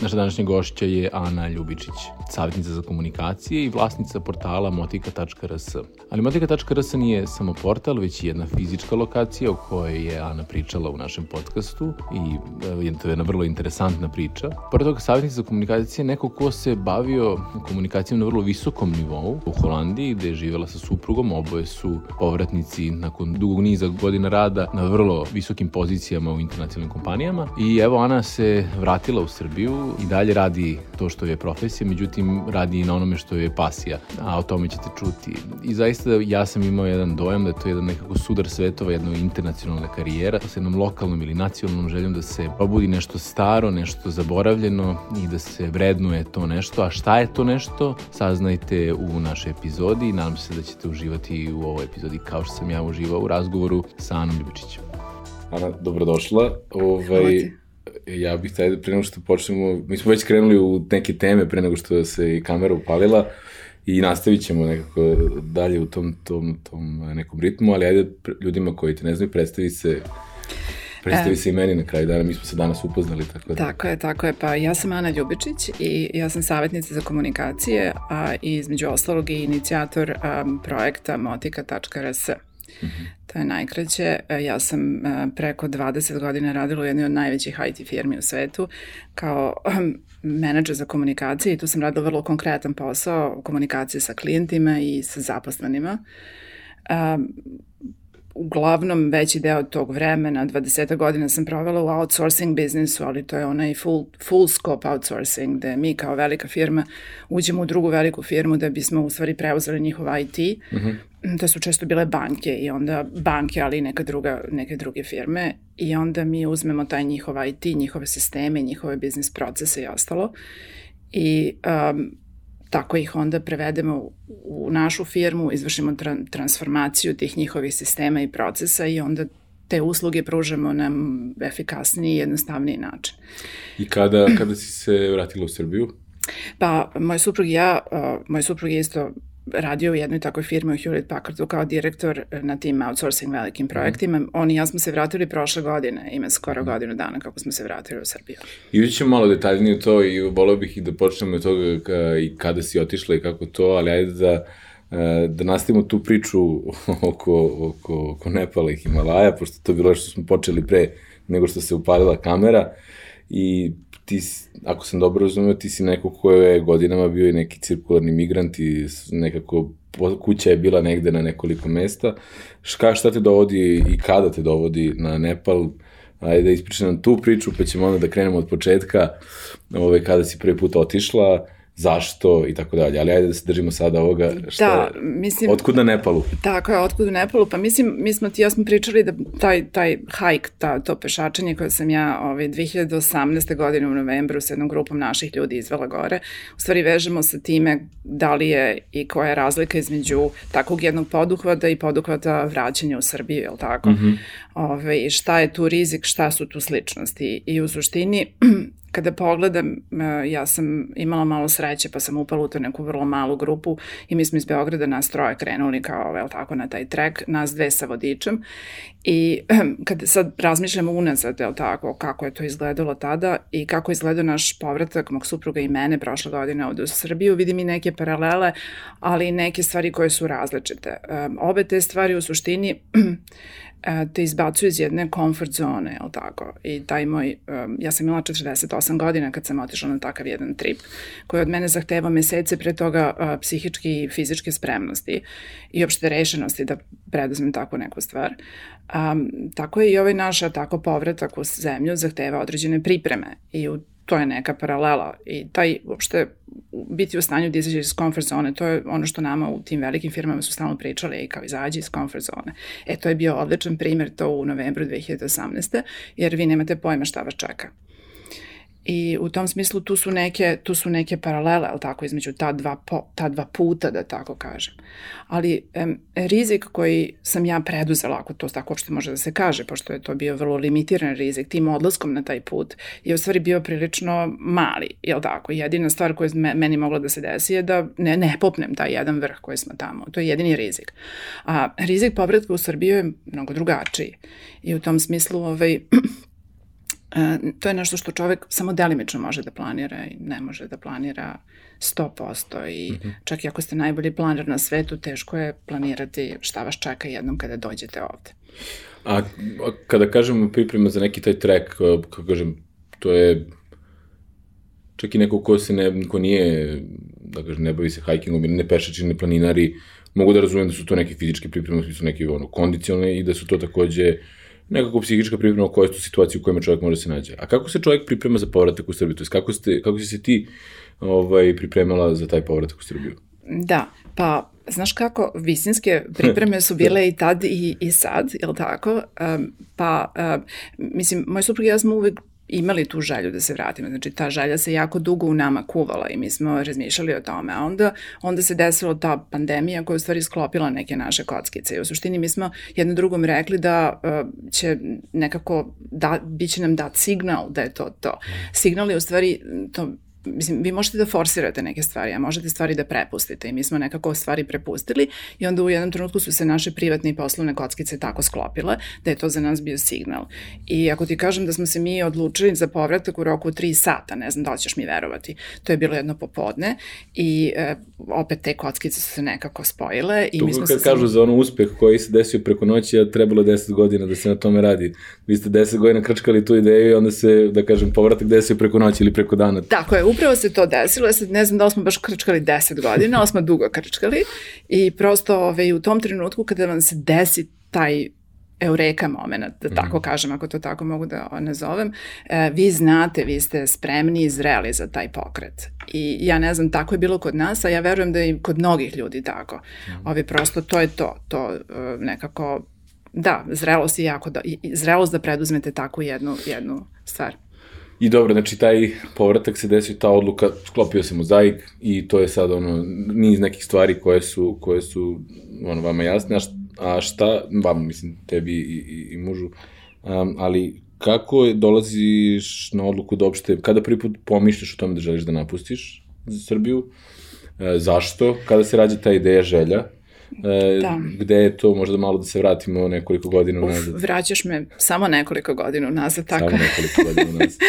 Naša današnja gošća je Ana Ljubičić, savjetnica za komunikacije i vlasnica portala motika.rs. Ali motika.rs nije samo portal, već i jedna fizička lokacija o kojoj je Ana pričala u našem podcastu i to je jedna vrlo interesantna priča. Pored toga, savjetnica za komunikacije je neko ko se bavio komunikacijom na vrlo visokom nivou u Holandiji, gde je živela sa suprugom, oboje su povratnici nakon dugog niza godina rada na vrlo visokim pozicijama u internacionalnim kompanijama. I evo, Ana se vratila u Srbiju i dalje radi to što je profesija, međutim radi i na onome što je pasija, a o tome ćete čuti. I zaista ja sam imao jedan dojam da je to jedan nekako sudar svetova, jedna internacionalna karijera sa jednom lokalnom ili nacionalnom željom da se probudi nešto staro, nešto zaboravljeno i da se vrednuje to nešto. A šta je to nešto? Saznajte u našoj epizodi i nadam se da ćete uživati u ovoj epizodi kao što sam ja uživao u razgovoru sa Anom Ljubičićem. Ana, dobrodošla. Ovaj, ja bih taj, pre nego što počnemo, mi smo već krenuli u neke teme pre nego što se i kamera upalila i nastavit ćemo nekako dalje u tom, tom, tom nekom ritmu, ali ajde ljudima koji te ne znaju, predstavi se Predstavi e, se i meni na kraju dana, mi smo se danas upoznali. Tako, da. tako je, tako je. Pa ja sam Ana Ljubičić i ja sam savjetnica za komunikacije, a između ostalog i inicijator um, projekta motika.rs. To je najkraće. E, ja sam e, preko 20 godina radila u jednoj od najvećih IT firmi u svetu kao menadžer za komunikacije i tu sam radila vrlo konkretan posao komunikacije sa klijentima i sa zaposlenima. Um, uglavnom veći deo tog vremena, 20 godina sam provela u outsourcing biznisu, ali to je onaj full, full scope outsourcing, gde mi kao velika firma uđemo u drugu veliku firmu da bismo u stvari preuzeli njihov IT. Mm -hmm. To su često bile banke i onda banke, ali i neka druga, neke druge firme i onda mi uzmemo taj njihov IT, njihove sisteme, njihove biznis procese i ostalo. I um, tako ih onda prevedemo u našu firmu, izvršimo tra transformaciju tih njihovih sistema i procesa i onda te usluge pružamo na efikasniji i jednostavniji način. I kada, kada si se vratila u Srbiju? Pa, moj suprug i ja, uh, moj suprug je isto radio u jednoj takvoj firmi u Hewlett Packardu kao direktor na tim outsourcing velikim mhm. projektima. Mm. On i ja smo se vratili prošle godine, ima skoro mhm. godinu dana kako smo se vratili u Srbiju. I ćemo malo detaljnije u to i volio bih i da počnemo od toga ka, i kada si otišla i kako to, ali ajde da e, da nastavimo tu priču oko, oko, oko Nepala i Himalaja, pošto to bilo što smo počeli pre nego što se upalila kamera i ti, ako sam dobro razumio, ti si neko ko je godinama bio i neki cirkularni migrant i nekako kuća je bila negde na nekoliko mesta. Ška, šta te dovodi i kada te dovodi na Nepal? Ajde da ispričam tu priču, pa ćemo onda da krenemo od početka, ove, kada si prvi put otišla, zašto i tako dalje. Ali ajde da se držimo sada ovoga. Šta, da, mislim... Otkud na Nepalu? Tako je, otkud na Nepalu. Pa mislim, mi smo ti ja smo pričali da taj, taj hajk, ta, to pešačenje koje sam ja ovaj, 2018. godine u novembru s jednom grupom naših ljudi izvela gore, u stvari vežemo sa time da li je i koja je razlika između takvog jednog poduhvata i poduhvata vraćanja u Srbiju, je li tako? Mm -hmm. Ove, ovaj, šta je tu rizik, šta su tu sličnosti. I u suštini kada pogledam, e, ja sam imala malo sreće pa sam upala u to neku vrlo malu grupu i mi smo iz Beograda nas troje krenuli kao, vel tako, na taj trek, nas dve sa vodičem i kada sad razmišljamo unazad, vel tako, kako je to izgledalo tada i kako je izgledao naš povratak mog supruga i mene prošle godine ovde u Srbiju, vidim i neke paralele, ali i neke stvari koje su različite. Obe te stvari u suštini te izbacuje iz jedne comfort zone, je li tako? I taj moj, ja sam imala 48 godina kad sam otišla na takav jedan trip, koji od mene zahteva mesece pre toga e, psihički i fizičke spremnosti i opšte rešenosti da preduzmem takvu neku stvar. Um, tako je i ovaj naš tako povratak u zemlju zahteva određene pripreme i u to je neka paralela i taj uopšte biti u stanju da izađe iz comfort zone, to je ono što nama u tim velikim firmama su stalno pričali i kao izađe iz comfort zone. E, to je bio odličan primer to u novembru 2018. jer vi nemate pojma šta vas čeka. I u tom smislu tu su neke, tu su neke paralele, ali tako, između ta dva, po, ta dva puta, da tako kažem. Ali em, rizik koji sam ja preduzela, ako to tako što može da se kaže, pošto je to bio vrlo limitiran rizik, tim odlaskom na taj put, je u stvari bio prilično mali, jel tako? Jedina stvar koja je meni mogla da se desi je da ne, ne popnem taj jedan vrh koji smo tamo. To je jedini rizik. A rizik povratka u Srbiju je mnogo drugačiji. I u tom smislu ovaj, to je nešto što čovek samo delimično može da planira i ne može da planira 100% i mm -hmm. čak i ako ste najbolji planer na svetu, teško je planirati šta vas čeka jednom kada dođete ovde. A, a kada kažemo priprema za neki taj trek, kako kažem, to je čak i neko ko se ne, ko nije, da kažem, ne bavi se hajkingom ili ne pešači, ne planinari, mogu da razumem da su to neke fizičke pripreme, da su neke ono, kondicionalne i da su to takođe uh, nekako psihička priprema u kojoj su situaciji u kojima čovjek može da se nađe. A kako se čovjek priprema za povratak u Srbiju? To je kako, ste, kako si se ti ovaj, pripremala za taj povratak u Srbiju? Da, pa znaš kako, visinske pripreme su bile i tad i, i sad, je li tako? Um, pa, um, mislim, moj suprug i ja smo uvek imali tu želju da se vratimo. Znači, ta želja se jako dugo u nama kuvala i mi smo razmišljali o tome. A onda, onda se desila ta pandemija koja je u stvari sklopila neke naše kockice. I u suštini mi smo jedno drugom rekli da uh, će nekako, da, bit će nam dat signal da je to to. Signal je u stvari, to mislim, vi možete da forsirate neke stvari, a možete stvari da prepustite i mi smo nekako stvari prepustili i onda u jednom trenutku su se naše privatne i poslovne kockice tako sklopile da je to za nas bio signal. I ako ti kažem da smo se mi odlučili za povratak u roku 3 sata, ne znam da li ćeš mi verovati, to je bilo jedno popodne i e, opet te kockice su se nekako spojile. I to mi smo kad se kažu sam... za ono uspeh koji se desio preko noći, a trebalo 10 godina da se na tome radi. Vi ste 10 godina krčkali tu ideju i onda se, da kažem, povratak desio preko noći ili preko dana. Tako je, upravo se to desilo, ja sad ne znam da li smo baš krčkali 10 godina, ali smo dugo krčkali i prosto ove, u tom trenutku kada vam se desi taj eureka moment, da tako mm. kažem, ako to tako mogu da nazovem, e, vi znate, vi ste spremni i zreli za taj pokret. I ja ne znam, tako je bilo kod nas, a ja verujem da je i kod mnogih ljudi tako. Mm. Ovi prosto, to je to, to e, nekako, da, zrelost je jako, da, zrelost da preduzmete takvu jednu, jednu stvar. I dobro, znači taj povratak se desio, ta odluka, sklopio se mozaik i to je sad ono, niz nekih stvari koje su, koje su ono, vama jasne, a šta, a šta vama, mislim, tebi i, i, i mužu, um, ali kako dolaziš na odluku da opšte, kada prvi put pomišljaš o tome da želiš da napustiš za Srbiju, e, zašto, kada se rađa ta ideja, želja, da. Gde je to, možda malo da se vratimo nekoliko godina Uf, nazad? Vraćaš me samo nekoliko godina nazad, tako. Samo nekoliko godina nazad.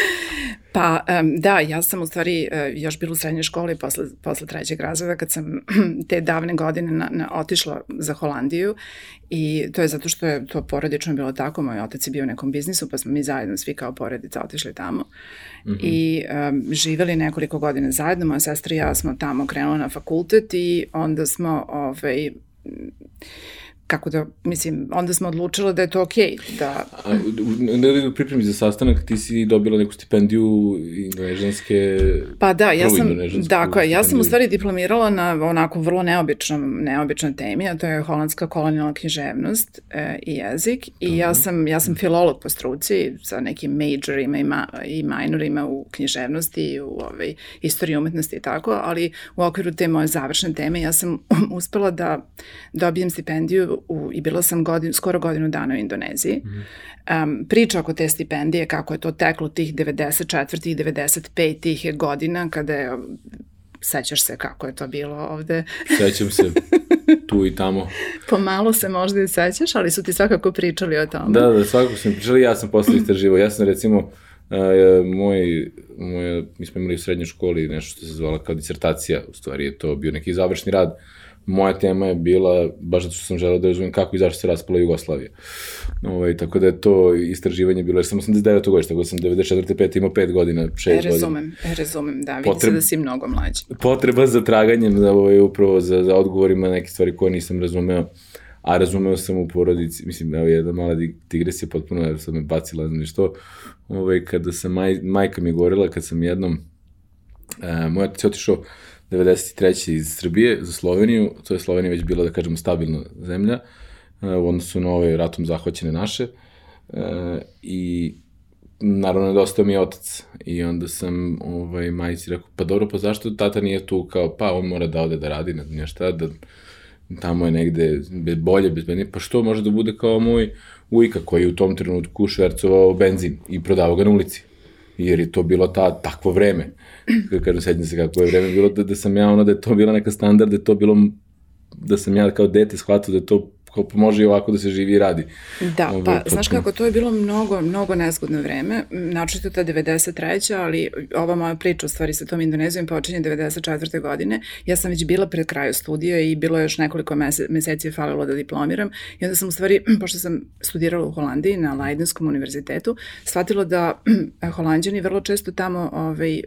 pa, um, da, ja sam u stvari uh, još bila u srednjoj školi posle, posle trećeg razreda kad sam te davne godine na, na, otišla za Holandiju i to je zato što je to porodično bilo tako, moj otac je bio u nekom biznisu pa smo mi zajedno svi kao porodica otišli tamo mm -hmm. i um, živeli nekoliko godina zajedno, moja sestra i ja smo tamo krenula na fakultet i onda smo ovaj, 嗯 kako da, mislim, onda smo odlučili da je to okej. Okay, da... A, u pripremi za sastanak ti si dobila neku stipendiju indonežanske... Pa da, ja sam, dakle, ja sam u stvari diplomirala na onako vrlo neobičnom, neobičnoj temi, a to je holandska kolonijalna književnost e, i jezik. I Aha. ja sam, ja sam filolog po struci sa nekim majorima i, ma, i minorima u književnosti i u ovaj, istoriji umetnosti i tako, ali u okviru te moje završne teme ja sam uspela da dobijem stipendiju u, i bila sam godin, skoro godinu dana u Indoneziji. Mm um, priča oko te stipendije, kako je to teklo tih 94. i 95. tih godina, kada je Sećaš se kako je to bilo ovde? Sećam se, tu i tamo. Pomalo se možda i sećaš, ali su ti svakako pričali o tome. Da, da, svakako su mi pričali, ja sam posle istraživo. Ja sam recimo, uh, moj, moj, mi smo imali u srednjoj školi nešto što se zvala kao disertacija, u stvari je to bio neki završni rad moja tema je bila, baš zato što sam želeo da razumem kako i zašto se raspala Jugoslavija. Ovaj, tako da je to istraživanje bilo, jer sam 89. godište, tako da sam 94. 5. imao 5 godina, 6 e, razumem, godina. E, razumem, da, vidi Potreb, se da si mnogo mlađi. Potreba za traganjem, za, ovaj, upravo za, za odgovorima na neke stvari koje nisam razumeo, a razumeo sam u porodici, mislim, evo jedna mala digresija potpuno, jer sam me bacila, znam što, ovaj, kada sam, maj, majka mi je govorila, kad sam jednom, uh, moj otac je otišao 93. iz Srbije za Sloveniju, to je Slovenija već bila, da kažemo, stabilna zemlja, e, u odnosu na ove ratom zahvaćene naše. E, I naravno nedostao mi otac i onda sam ovaj, majici rekao, pa dobro, pa zašto tata nije tu, kao, pa on mora da ode da radi, ne znam šta, da tamo je negde bolje, bezbednije, pa što može da bude kao moj ujka koji je u tom trenutku švercovao benzin i prodavao ga na ulici jer je to bilo ta, takvo vreme. Kažem, sećam se kako je vreme bilo, da, da sam ja ono, da je to bila neka standard, da je to bilo, da sam ja kao dete shvatio da je to može i ovako da se živi i radi. Da, Ove, pa potpuno. znaš kako, to je bilo mnogo, mnogo nezgodno vreme, načito ta 93. ali ova moja priča u stvari sa tom Indonezijom počinje 94. godine. Ja sam već bila pred kraju studija i bilo je još nekoliko mese, meseci je falilo da diplomiram i onda sam u stvari, pošto sam studirala u Holandiji na Leidenskom univerzitetu, shvatila da holandjani vrlo često tamo ovaj, eh,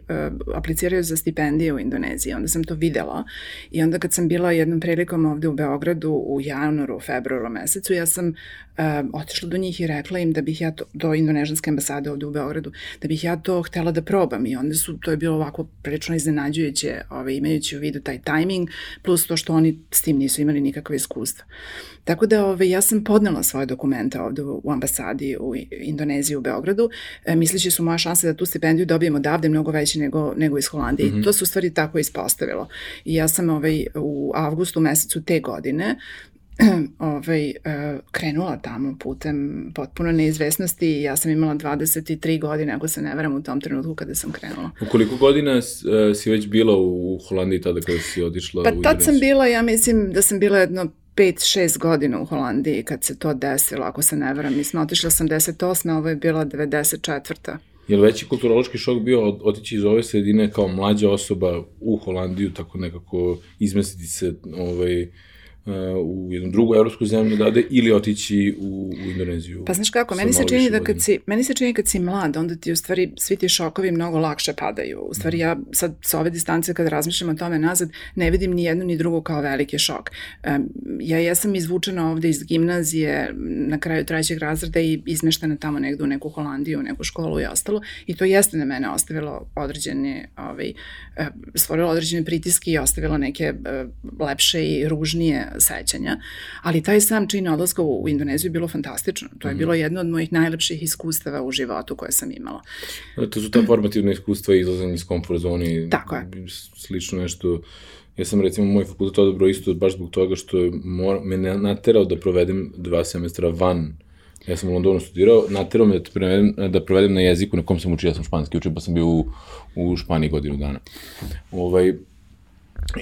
apliciraju za stipendije u Indoneziji. Onda sam to videla i onda kad sam bila jednom prilikom ovde u Beogradu u januaru, februaru mesecu, ja sam uh, otišla do njih i rekla im da bih ja to, do indonežanske ambasade ovde u Beogradu, da bih ja to htela da probam i onda su, to je bilo ovako prilično iznenađujuće, ovaj, imajući u vidu taj tajming, plus to što oni s tim nisu imali nikakve iskustva. Tako da ovaj, ja sam podnela svoje dokumente ovde u ambasadi u Indoneziji u Beogradu, e, misleći su moja šansa da tu stipendiju dobijem odavde mnogo veće nego, nego iz Holandije. Mm -hmm. I to se u stvari tako ispostavilo. I ja sam ovaj, u avgustu mesecu te godine ovaj, e, krenula tamo putem potpuno neizvesnosti i ja sam imala 23 godine, ako se ne veram, u tom trenutku kada sam krenula. U koliko godina e, si već bila u Holandiji tada kada si otišla pa, u tad sam bila, ja mislim da sam bila jedno 5-6 godina u Holandiji kad se to desilo, ako se ne veram. Mi smo otišli 88. ovo je bila 94. Je li veći kulturološki šok bio otići iz ove sredine kao mlađa osoba u Holandiju, tako nekako izmestiti se ovaj, u jednu drugu evropsku zemlju da ode ili otići u, u Indoneziju. Pa znaš kako, meni se čini da kad si, meni se čini kad si mlad, onda ti u stvari svi ti šokovi mnogo lakše padaju. U stvari ja sad sa ove distance kad razmišljam o tome nazad, ne vidim ni jednu ni drugu kao veliki šok. Ja jesam izvučena ovde iz gimnazije na kraju trećeg razreda i izmeštena tamo negde u neku Holandiju, u neku školu i ostalo i to jeste na mene ostavilo određene, ovaj, stvorilo određene pritiske i ostavilo neke lepše i ružnije sećanja, ali taj sam čin odlaska u Indoneziju je bilo fantastično. To je mm. bilo jedno od mojih najlepših iskustava u životu koje sam imala. To su ta formativna iskustva i izlazanje iz komfort zoni. Tako je. Slično nešto Ja sam recimo moj fakultet odabrao isto baš zbog toga što je mor, me naterao da provedem dva semestra van Ja sam u Londonu studirao, naterao me da, provedem, da provedem na jeziku na kom sam učio, ja sam španski učio, pa sam bio u, u Španiji godinu dana. Ovaj,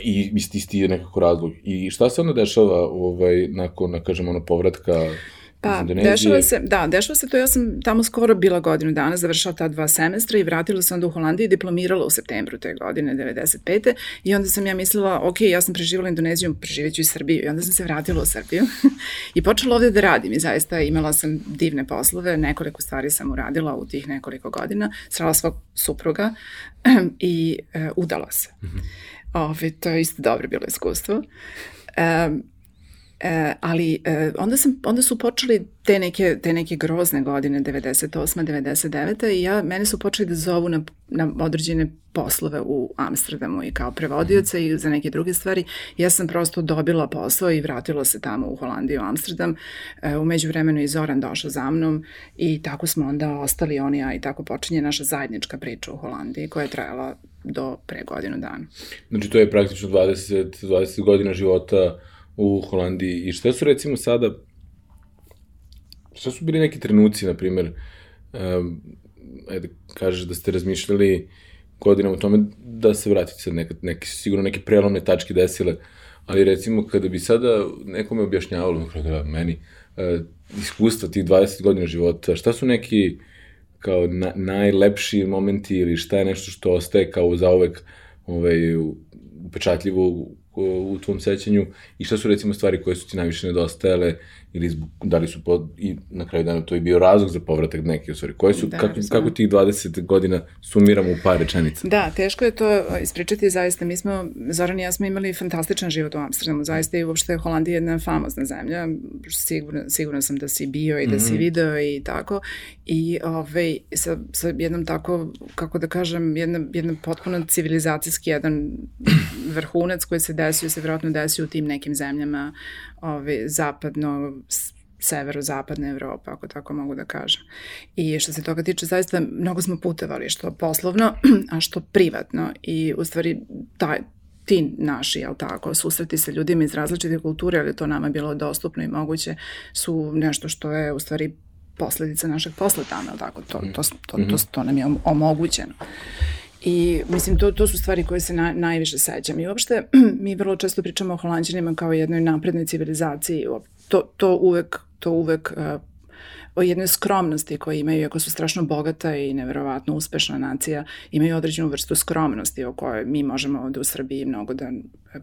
I isti, isti je nekako razlog. I šta se onda dešava ovaj, nakon, na, kažem, ono, povratka Pa, dešava se, da, dešava se to, ja sam tamo skoro bila godinu dana, završala ta dva semestra i vratila se onda u Holandiju i diplomirala u septembru te godine, 95. I onda sam ja mislila, ok, ja sam preživala Indoneziju, preživeću i Srbiju. I onda sam se vratila u Srbiju i počela ovde da radim i zaista imala sam divne poslove, nekoliko stvari sam uradila u tih nekoliko godina, srala svog supruga i e, udala se. Mm -hmm. Ove, to je isto dobro bilo iskustvo. Um, E, ali e, onda, sam, onda su počeli te neke, te neke grozne godine, 98. 99. i ja, mene su počeli da zovu na, na određene poslove u Amsterdamu i kao prevodioca i za neke druge stvari. Ja sam prosto dobila posao i vratila se tamo u Holandiju, Amsterdam. E, umeđu vremenu je Zoran došao za mnom i tako smo onda ostali oni, ja i tako počinje naša zajednička priča u Holandiji koja je trajala do pre godinu dana. Znači to je praktično 20, 20 godina života u Holandiji i šta su recimo sada, šta su bili neki trenuci, na primer, um, ajde kažeš da ste razmišljali godinama o tome da se vratite sad neka, neki, sigurno neke prelomne tačke desile, ali recimo kada bi sada nekome objašnjavalo, da meni, uh, iskustva tih 20 godina života, šta su neki kao na, najlepši momenti ili šta je nešto što ostaje kao zaovek ovaj, upečatljivo u tvom sećanju i šta su recimo stvari koje su ti najviše nedostajale ili zbog, da li su pod, i na kraju dana to je bio razlog za povratak neke stvari. Koje su, da, kako, kako tih 20 godina sumiramo u par rečenica? Da, teško je to ispričati zaista. Mi smo, Zoran i ja smo imali fantastičan život u Amsterdamu, zaista i uopšte Holandija je jedna famozna zemlja. Sigurno, sigurno sam da si bio i da mm -hmm. si mhm. video i tako. I ovaj, sa, sa jednom tako, kako da kažem, jedna, jedna potpuno civilizacijski jedan vrhunac koji se desio, se vjerojatno desio u tim nekim zemljama ovaj, zapadno severozapadne Evrope, ako tako mogu da kažem. I što se toga tiče, zaista mnogo smo putovali, što poslovno, a što privatno. I u stvari taj, ti naši, jel tako, susreti sa ljudima iz različite kulture, ali to nama bilo dostupno i moguće, su nešto što je u stvari posledica našeg posla tamo, jel tako, to, to, to, to, to, to nam je omogućeno. I mislim, to, to su stvari koje se na, najviše sećam. I uopšte, mi vrlo često pričamo o holandjanima kao jednoj naprednoj civilizaciji. To, to uvek, to uvek uh, o jednoj skromnosti koje imaju, iako su strašno bogata i neverovatno uspešna nacija, imaju određenu vrstu skromnosti o kojoj mi možemo ovde u Srbiji mnogo da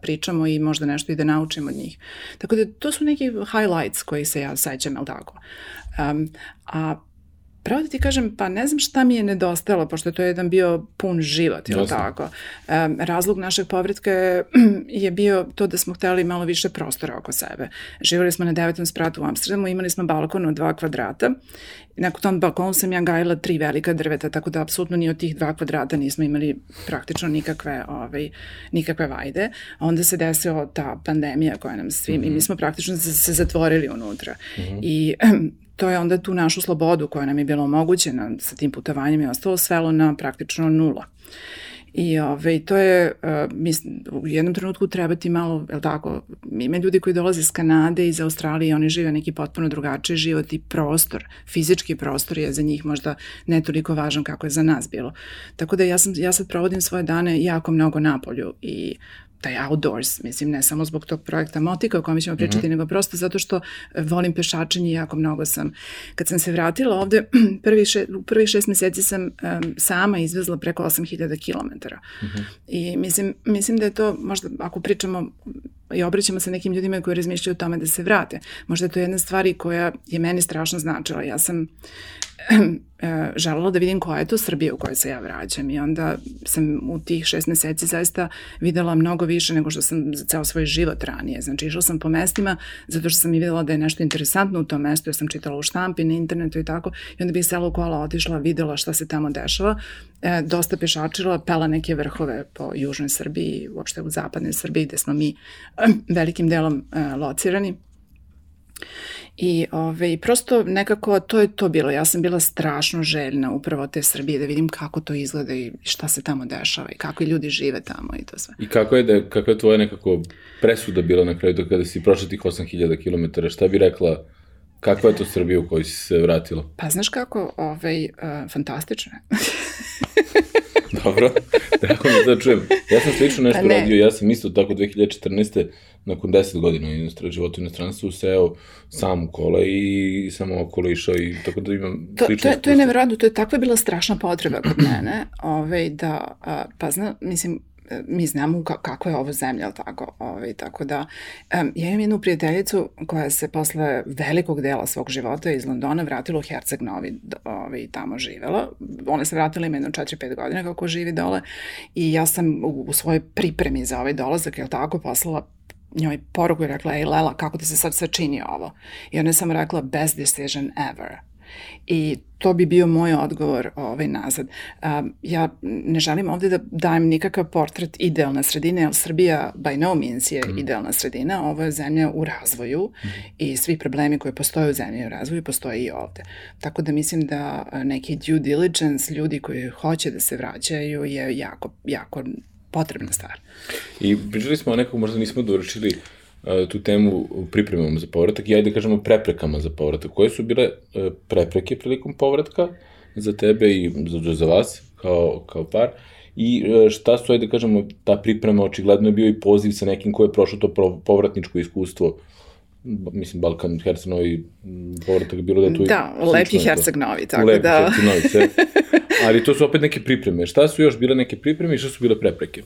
pričamo i možda nešto i da naučimo od njih. Tako da to su neki highlights koji se ja sećam, ali tako. Um, a Pravo da ti kažem, pa ne znam šta mi je nedostajalo, pošto je to jedan bio pun život, ili tako. Um, razlog našeg povratka je bio to da smo hteli malo više prostora oko sebe. Živali smo na devetom spratu u Amsterdamu, imali smo balkon od dva kvadrata. Na tom balkonu sam ja gajila tri velika drveta, tako da apsolutno ni od tih dva kvadrata nismo imali praktično nikakve, ovaj, nikakve vajde. A onda se desila ta pandemija koja nam svim, mm -hmm. i mi mhm. smo praktično se zatvorili unutra. Mm -hmm. I to je onda tu našu slobodu koja nam je bila omogućena sa tim putovanjem i ostalo svelo na praktično nula. I ove, ovaj, to je, uh, mislim, u jednom trenutku treba ti malo, je tako, ima ljudi koji dolaze iz Kanade, iz Australije, oni žive neki potpuno drugačiji život i prostor, fizički prostor je za njih možda ne toliko važan kako je za nas bilo. Tako da ja, sam, ja sad provodim svoje dane jako mnogo napolju i taj outdoors, mislim, ne samo zbog tog projekta Motika o kojem ćemo pričati, mm -hmm. nego prosto zato što e, volim pešačenje i jako mnogo sam. Kad sam se vratila ovde, prvi še, u prvi šest meseci sam um, sama izvezla preko 8000 km. Mm -hmm. I mislim, mislim da je to, možda ako pričamo i obraćamo se nekim ljudima koji razmišljaju o tome da se vrate. Možda je to jedna stvari koja je meni strašno značila. Ja sam želela da vidim koja je to Srbija u kojoj se ja vraćam i onda sam u tih šest meseci zaista videla mnogo više nego što sam za ceo svoj život ranije. Znači išla sam po mestima zato što sam i videla da je nešto interesantno u tom mestu, ja sam čitala u štampi, na internetu i tako i onda bih sela u kola otišla, videla šta se tamo dešava, e, dosta pešačila, pela neke vrhove po južnoj Srbiji, uopšte u zapadnoj Srbiji gde smo mi velikim delom e, locirani I ove, prosto nekako to je to bilo. Ja sam bila strašno željna upravo te Srbije da vidim kako to izgleda i šta se tamo dešava i kako i ljudi žive tamo i to sve. I kako je, da, kako je tvoja nekako presuda bila na kraju kada si prošla tih 8000 km? Šta bi rekla Kakva je to Srbija u kojoj si se vratila? Pa znaš kako, ovaj, uh, fantastično je. Dobro, drago mi da čujem. Ja sam slično nešto pa radio, ja sam isto tako 2014 nakon 10 godina života u inostranstvu seo sam u kola i samo okolo išao i tako da imam to, slično to, je, to je nevjerojatno, to je takva bila strašna potreba kod mene, ovaj, da, a, pa zna, mislim, mi znamo kako je ovo zemlja, ali tako? Ovaj, tako da, um, ja imam jednu prijateljicu koja se posle velikog dela svog života iz Londona vratila u Herceg Novi, ovaj, tamo živela. Ona se vratila ima jedno 4-5 godina kako živi dole i ja sam u, u svojoj pripremi za ovaj dolazak, je tako, poslala njoj poruku i rekla, ej Lela, kako ti se sad sve čini ovo? I ona je samo rekla, best decision ever. I to bi bio moj odgovor ovaj, nazad. Ja ne želim ovde da dajem nikakav portret idealne sredine, jer Srbija by no means je mm. idealna sredina, ovo je zemlja u razvoju mm. i svi problemi koji postoje u zemlji u razvoju postoje i ovde. Tako da mislim da neki due diligence, ljudi koji hoće da se vraćaju je jako, jako potrebna stvar. I pričali smo o nekog, možda nismo dovršili tu temu pripremamo za povratak i ajde da kažemo preprekama za povratak. Koje su bile e, prepreke prilikom povratka za tebe i za, za vas kao, kao par? I e, šta su, ajde da kažemo, ta priprema očigledno je bio i poziv sa nekim ko je prošao to povratničko iskustvo mislim Balkan, Herceg Novi, povratak bilo da je tu Da, lepi Herceg Novi, tako lepi da. Lepi Herceg Novi, sve. Ali to su opet neke pripreme. Šta su još bile neke pripreme i šta su bile prepreke?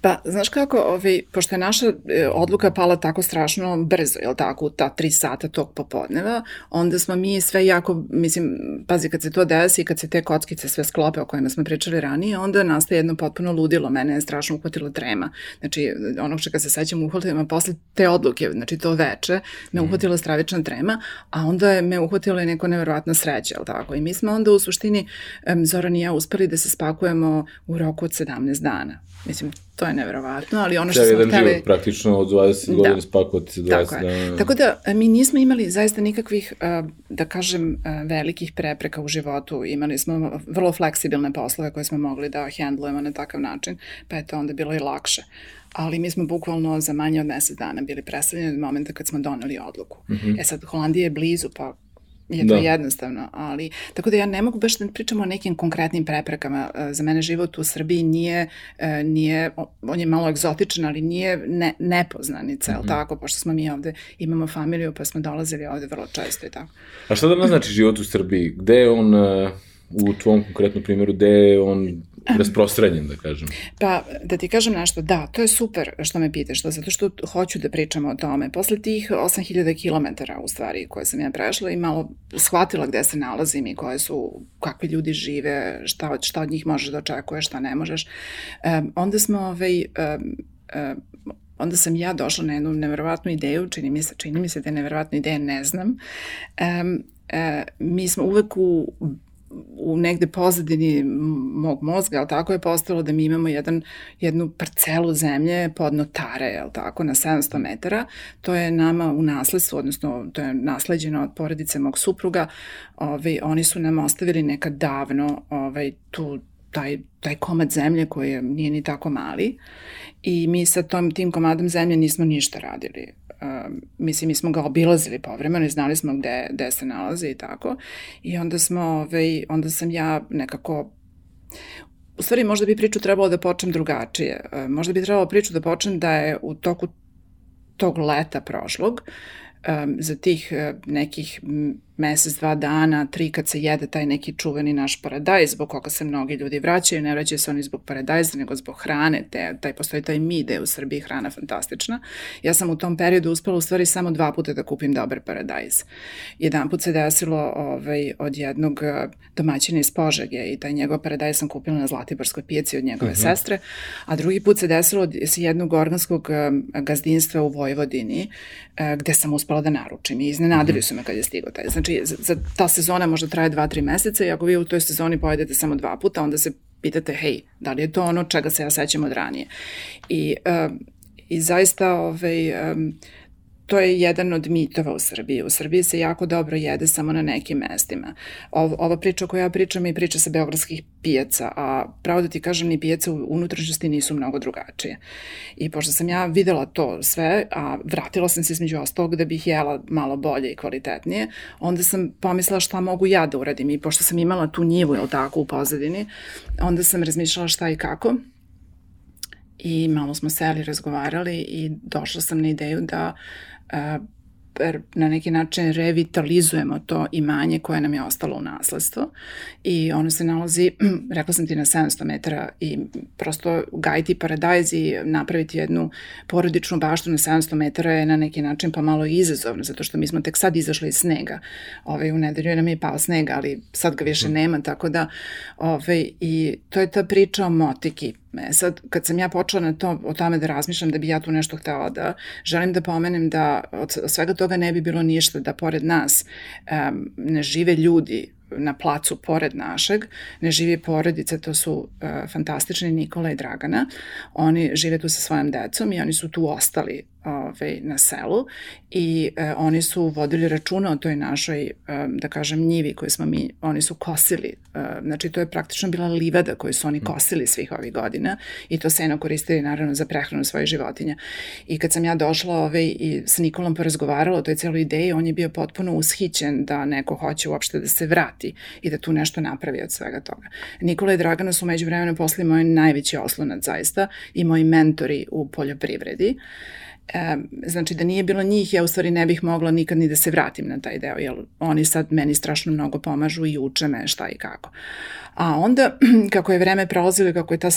Pa, znaš kako, ovaj, pošto je naša e, odluka pala tako strašno brzo, je li tako, u ta tri sata tog popodneva, onda smo mi sve jako, mislim, pazi, kad se to desi, kad se te kockice sve sklope o kojima smo pričali ranije, onda nastaje jedno potpuno ludilo, mene je strašno uhvatilo trema. Znači, onog čega se sećam uhvatilo, posle te odluke, znači to veče, me mhm. uhvatila stravična trema, a onda je me uhvatilo i neko neverovatno sreće, je li tako? I mi smo onda u suštini, Zoran i ja uspeli da se spakujemo u roku od 17 dana. Mislim, to je neverovatno, ali ono što smo hteli... jedan život praktično od 20 da. godina spakovati se 20 Tako dana. Tako da mi nismo imali zaista nikakvih, da kažem, velikih prepreka u životu. Imali smo vrlo fleksibilne poslove koje smo mogli da handlujemo na takav način, pa je to onda bilo i lakše ali mi smo bukvalno za manje od mesec dana bili predstavljeni od momenta kad smo doneli odluku. Mm -hmm. E sad, Holandija je blizu, pa je to da. jednostavno, ali tako da ja ne mogu baš da pričamo o nekim konkretnim preprekama. E, za mene život u Srbiji nije, e, nije on je malo egzotičan, ali nije ne, nepoznanica, mm -hmm. tako, pošto smo mi ovde, imamo familiju, pa smo dolazili ovde vrlo često i tako. A šta da znači život u Srbiji? Gde je on, e, u tvom konkretnom primjeru, gde je on rasprostranjen, da kažem. Pa, da ti kažem nešto, da, to je super što me pitaš, to, zato što hoću da pričamo o tome. Posle tih 8000 km u stvari koje sam ja prešla i malo shvatila gde se nalazim i koje su, kakvi ljudi žive, šta, šta od njih možeš da očekuješ, šta ne možeš. Um, onda smo ovaj, um, um, onda sam ja došla na jednu neverovatnu ideju, čini mi se, čini mi se da je neverovatna ideja, ne znam. Um, uh, mi smo uvek u u negde pozadini mog mozga, ali tako je postalo da mi imamo jedan, jednu parcelu zemlje pod notare, jel tako, na 700 metara. To je nama u nasledstvu, odnosno to je nasleđeno od porodice mog supruga. Ovaj, oni su nam ostavili nekad davno ovaj, tu taj, taj komad zemlje koji nije ni tako mali i mi sa tom, tim komadom zemlje nismo ništa radili mislim, mi smo ga obilazili povremeno i znali smo gde, gde se nalaze i tako. I onda smo, ovaj, onda sam ja nekako U stvari, možda bi priču trebalo da počnem drugačije. Možda bi trebalo priču da počnem da je u toku tog leta prošlog, za tih uh, nekih mesec, dva dana, tri kad se jede taj neki čuveni naš paradajz, zbog koga se mnogi ljudi vraćaju, ne vraćaju se oni zbog paradajza, nego zbog hrane, te, taj, postoji taj mi da je u Srbiji hrana fantastična. Ja sam u tom periodu uspela u stvari samo dva puta da kupim dobar paradajz. Jedan put se desilo ovaj, od jednog eh, domaćina iz Požege i taj njegov paradajz sam kupila na Zlatiborskoj pijaci od njegove uh mhm. -huh. sestre, a drugi put se desilo od jednog organskog eh, gazdinstva u Vojvodini, eh, gde sam uspela da naručim i iznenadili uh mhm. -huh. su me kad je stigao taj. Znači, znači za, ta sezona možda traje 2-3 meseca i ako vi u toj sezoni pojedete samo dva puta, onda se pitate, hej, da li je to ono čega se ja sećam od ranije? I, um, i zaista ovaj, um, to je jedan od mitova u Srbiji. U Srbiji se jako dobro jede samo na nekim mestima. Ova, ova priča koju ja pričam je priča sa beogradskih pijaca, a pravo da ti kažem ni pijaca u unutrašnjosti nisu mnogo drugačije. I pošto sam ja videla to sve, a vratila sam se između ostalog da bih jela malo bolje i kvalitetnije, onda sam pomislila šta mogu ja da uradim i pošto sam imala tu njivu, jel tako, u pozadini, onda sam razmišljala šta i kako i malo smo seli, razgovarali i došla sam na ideju da na neki način revitalizujemo to imanje koje nam je ostalo u nasledstvo i ono se nalazi, rekla sam ti, na 700 metara i prosto gajiti paradajz i napraviti jednu porodičnu baštu na 700 metara je na neki način pa malo izazovno, zato što mi smo tek sad izašli iz snega. Ove, ovaj, u nedelju nam je pao sneg, ali sad ga više mm. nema, tako da ove, ovaj, i to je ta priča o motiki. E sad, kad sam ja počela na to, o tome da razmišljam da bi ja tu nešto htela da želim da pomenem da od svega toga ne bi bilo ništa, da pored nas um, ne žive ljudi na placu pored našeg, ne živi porodice, to su uh, fantastični Nikola i Dragana. Oni žive tu sa svojom decom i oni su tu ostali ovaj, na selu i e, oni su vodili računa o toj našoj, e, da kažem, njivi koju smo mi, oni su kosili. E, znači, to je praktično bila livada koju su oni mm. kosili svih ovih godina i to seno koristili naravno za prehranu svojih životinja. I kad sam ja došla ovaj, i sa Nikolom porazgovarala o toj celoj ideji, on je bio potpuno ushićen da neko hoće uopšte da se vrati i da tu nešto napravi od svega toga. Nikola i Dragana su među vremena posle moj najveći oslonac zaista i moji mentori u poljoprivredi. E, znači da nije bilo njih, ja u stvari ne bih mogla nikad ni da se vratim na taj deo, jer oni sad meni strašno mnogo pomažu i uče me šta i kako. A onda, kako je vreme prolazilo kako je ta,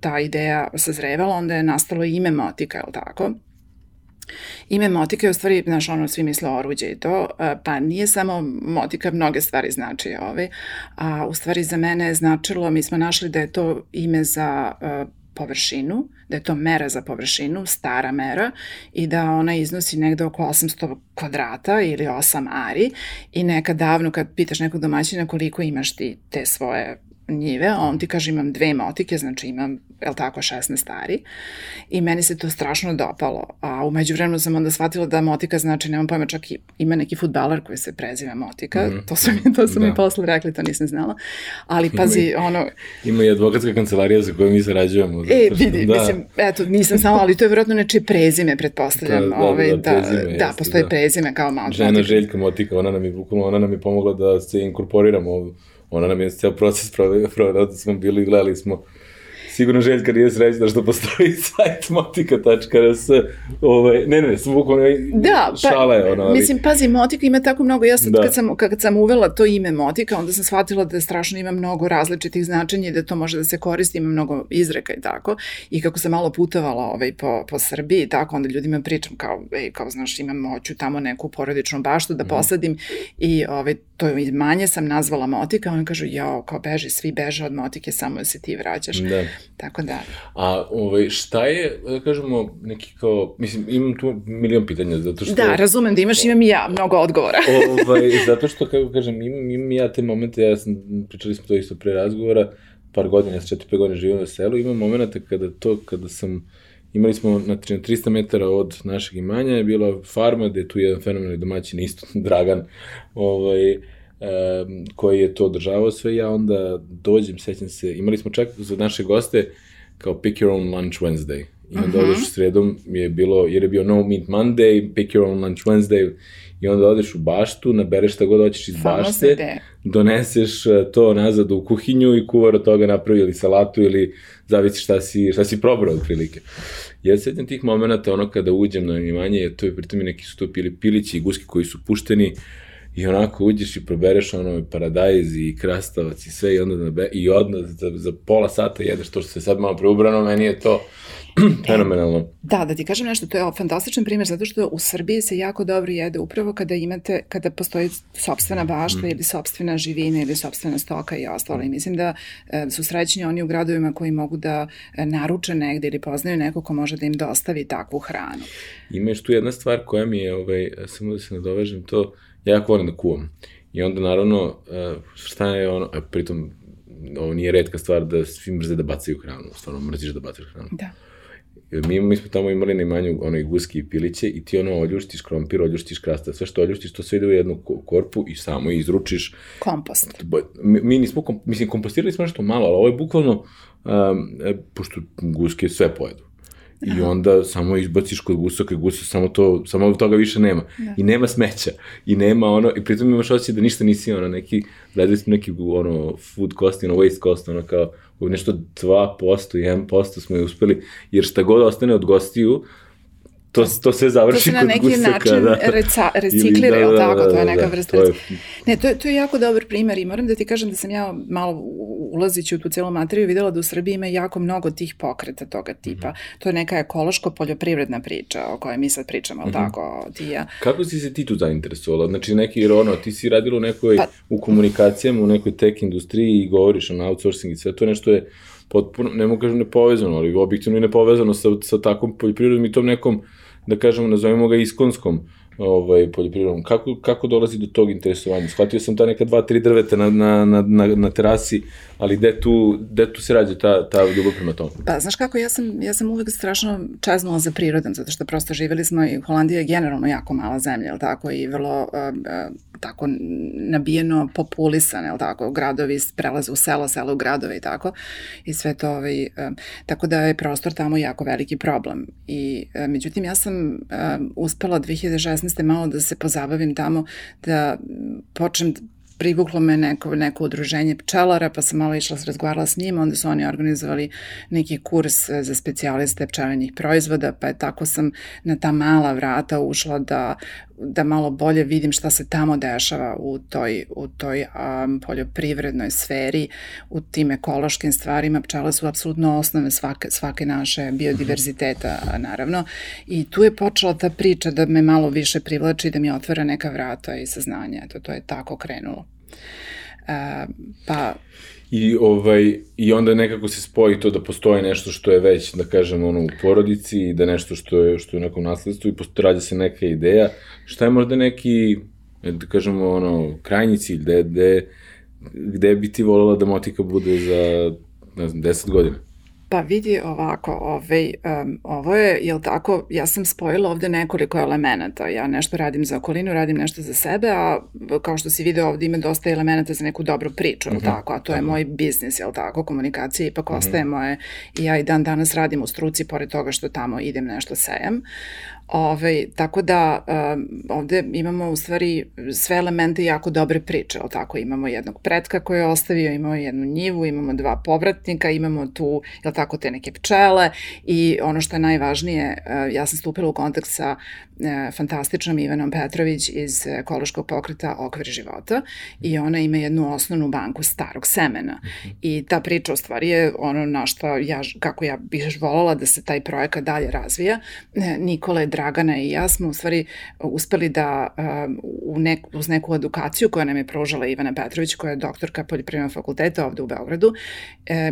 ta ideja sazrevala, onda je nastalo ime Motika, je li tako? Ime motika je u stvari, znaš, ono, svi misle oruđe i to, e, pa nije samo motika, mnoge stvari znači ove, a u stvari za mene je značilo, mi smo našli da je to ime za uh, površinu, da je to mera za površinu, stara mera i da ona iznosi negde oko 800 kvadrata ili 8 ari i nekad davno kad pitaš nekog domaćina koliko imaš ti te svoje njive, a on ti kaže imam dve motike, znači imam, je tako, 16 stari. I meni se to strašno dopalo. A umeđu vremenu sam onda shvatila da motika znači, nemam pojma, čak i ima neki futbaler koji se preziva motika. Mm. To su mi, to su da. mi posle rekli, to nisam znala. Ali pazi, ima, ono... Ima i advokatska kancelarija za koju mi sarađujemo. E, vidi, da. mislim, eto, nisam znala, ali to je vjerojatno nečije prezime, pretpostavljam. Da, da, ovaj, da, da, prezime, da, da, postoje da. prezime kao motika. Žena Željka Motika, ona nam je, bukvalno, ona nam je pomogla da se inkorporiramo ovdje ona nam je ceo proces provela, da smo bili, gledali smo sigurno Željka nije srećna što postoji sajt motika.rs ovaj, ne, ne, sam bukvalno da, pa, šala je ona. Ali... Mislim, pazi, motika ima tako mnogo, ja sad da. kad, sam, kad sam uvela to ime motika, onda sam shvatila da strašno ima mnogo različitih značenja i da to može da se koristi, ima mnogo izreka i tako. I kako sam malo putovala ovaj, po, po Srbiji i tako, onda ljudima pričam kao, ej, kao znaš, imam moću tamo neku porodičnu baštu da mm. posadim i ovaj, to je manje sam nazvala motika, oni kažu, jao, kao beži, svi beže od motike, samo da se ti vraćaš. Da. Tako da. A ovaj, šta je, da kažemo, neki kao, mislim, imam tu milion pitanja, zato što... Da, razumem da imaš, imam i ja mnogo odgovora. ovaj, zato što, kako kažem, imam, imam ja te momente, ja sam, pričali smo to isto pre razgovora, par godina, ja sam 4-5 godina živio na selu, imam momenta kada to, kada sam, imali smo, na 300 metara od našeg imanja je bila farma gde je tu jedan fenomenalni domaćin, isto Dragan, ovaj, um, koji je to održavao sve, ja onda dođem, sećam se, imali smo čak za naše goste kao pick your own lunch Wednesday. I onda uh -huh. odeš sredom je bilo, jer je bio no meat Monday, pick your own lunch Wednesday, i onda odeš u baštu, nabereš šta god hoćeš iz Samo bašte, doneseš e, to nazad u kuhinju i kuvar od toga napravi ili salatu ili zavisi šta si, šta si probrao od prilike. Ja sećam tih momenta, ono kada uđem na imanje, to je pritom i neki stup ili pilići i guski koji su pušteni, I onako uđeš i probereš ono paradajz i krastavac i sve i onda be, i odmah za, za pola sata jedeš to što se sad malo preubrano, meni je to fenomenalno. Da, da ti kažem nešto, to je fantastičan primjer zato što u Srbiji se jako dobro jede upravo kada imate, kada postoji sobstvena bašta mm. ili sobstvena živina ili sobstvena stoka i ostalo. I mislim da e, su srećni oni u gradovima koji mogu da e, naruče negde ili poznaju neko ko može da im dostavi takvu hranu. Ima još tu jedna stvar koja mi je, ovaj, samo da se nadovežem to, ja jako volim da kuvam. I onda naravno, e, šta je ono, a pritom ovo nije redka stvar da svi mrze da bacaju hranu, stvarno mrziš da bacaš hranu. Da. Mi, mi smo tamo imali na imanju onoj guski i piliće i ti ono oljuštiš krompir, oljuštiš krasta, sve što oljuštiš, to sve ide u jednu korpu i samo izručiš. Kompost. Mi, mi nismo, kom, mislim, kompostirali smo nešto malo, ali ovo je bukvalno, um, pošto guske sve pojedu. I onda samo izbaciš kod gusaka i gusa samo to, samo toga više nema. Da. I nema smeća. I nema ono, i pritom imaš osjećaj da ništa nisi ono, neki, gledali smo neki ono food cost, ono waste cost, ono kao nešto 2%, 1% smo je uspeli, jer šta god ostane od gostiju, to, to sve završi kod gusaka. To se na neki način da. reca, reciklira, da, da, da, tako? Da, to je neka da, vrsta. To je... Ne, to je, to je jako dobar primer i moram da ti kažem da sam ja malo ulazići u tu celu materiju videla da u Srbiji ima jako mnogo tih pokreta toga tipa. Mm -hmm. To je neka ekološko-poljoprivredna priča o kojoj mi sad pričamo, mm -hmm. tako, ti ja. Kako si se ti tu zainteresovala? Znači, neki, jer ono, ti si radila u nekoj, pa... u komunikacijama, u nekoj tech industriji i govoriš o outsourcing i sve to nešto je potpuno, ne mogu kažem nepovezano, ali objektivno i nepovezano sa, sa takvom poljoprivredom i tom nekom da kažemo, nazovemo ga iskonskom ovaj, poljoprivredom. Kako, kako dolazi do tog interesovanja? Shvatio sam ta neka dva, tri drveta na, na, na, na terasi, ali gde tu, gde tu se rađe ta, ta ljubav prema tomu? Pa, znaš kako, ja sam, ja sam uvek strašno čeznula za prirodom, zato što prosto živeli smo i Holandija je generalno jako mala zemlja, ali tako, i vrlo uh, uh, tako nabijeno populisan, je tako, gradovi prelaze u selo, selo u gradove i tako, i sve to, ovaj, uh, tako da je prostor tamo jako veliki problem. I, uh, međutim, ja sam uh, uspela 2016. malo da se pozabavim tamo, da počnem privuklo me neko, neko udruženje pčelara, pa sam malo išla, razgovarala s njima, onda su oni organizovali neki kurs e, za specijaliste pčelenjih proizvoda, pa je tako sam na ta mala vrata ušla da, da malo bolje vidim šta se tamo dešava u toj, u toj um, poljoprivrednoj sferi, u tim ekološkim stvarima. Pčele su apsolutno osnove svake, svake naše biodiverziteta, naravno. I tu je počela ta priča da me malo više privlači, da mi otvara neka vrata i saznanja. Eto, to je tako krenulo. Uh, pa... I, ovaj, I onda nekako se spoji to da postoji nešto što je već, da kažem, ono, u porodici i da nešto što je, što je u nekom nasledstvu i rađa se neka ideja. Šta je možda neki, da kažemo, ono, krajnji cilj, gde, gde, gde bi ti volila da Motika bude za, ne znam, 10 godina? Pa vidi ovako, ovaj, um, ovo je, jel tako, ja sam spojila ovde nekoliko elemenata. Ja nešto radim za okolinu, radim nešto za sebe, a kao što si video ovde ima dosta elemenata za neku dobru priču, jel uh mhm. -huh. tako? A to je moj biznis, jel tako? Komunikacija ipak uh mhm. -huh. ostaje moje i ja i dan danas radim u struci, pored toga što tamo idem nešto sejem. Ove, ovaj, tako da um, ovde imamo u stvari sve elemente jako dobre priče, ali tako, imamo jednog pretka koji je ostavio, imamo jednu njivu, imamo dva povratnika, imamo tu, jel tako, te neke pčele i ono što je najvažnije, uh, ja sam stupila u kontakt sa uh, fantastičnom Ivanom Petrović iz ekološkog pokreta Okvir života i ona ima jednu osnovnu banku starog semena i ta priča u stvari je ono na što ja, kako ja bih volala da se taj projekat dalje razvija. Nikola je Dragana i ja smo u stvari uspeli da um, u nek, uz neku edukaciju koja nam je pružala Ivana Petrović, koja je doktorka poljoprivrednog fakulteta ovde u Beogradu,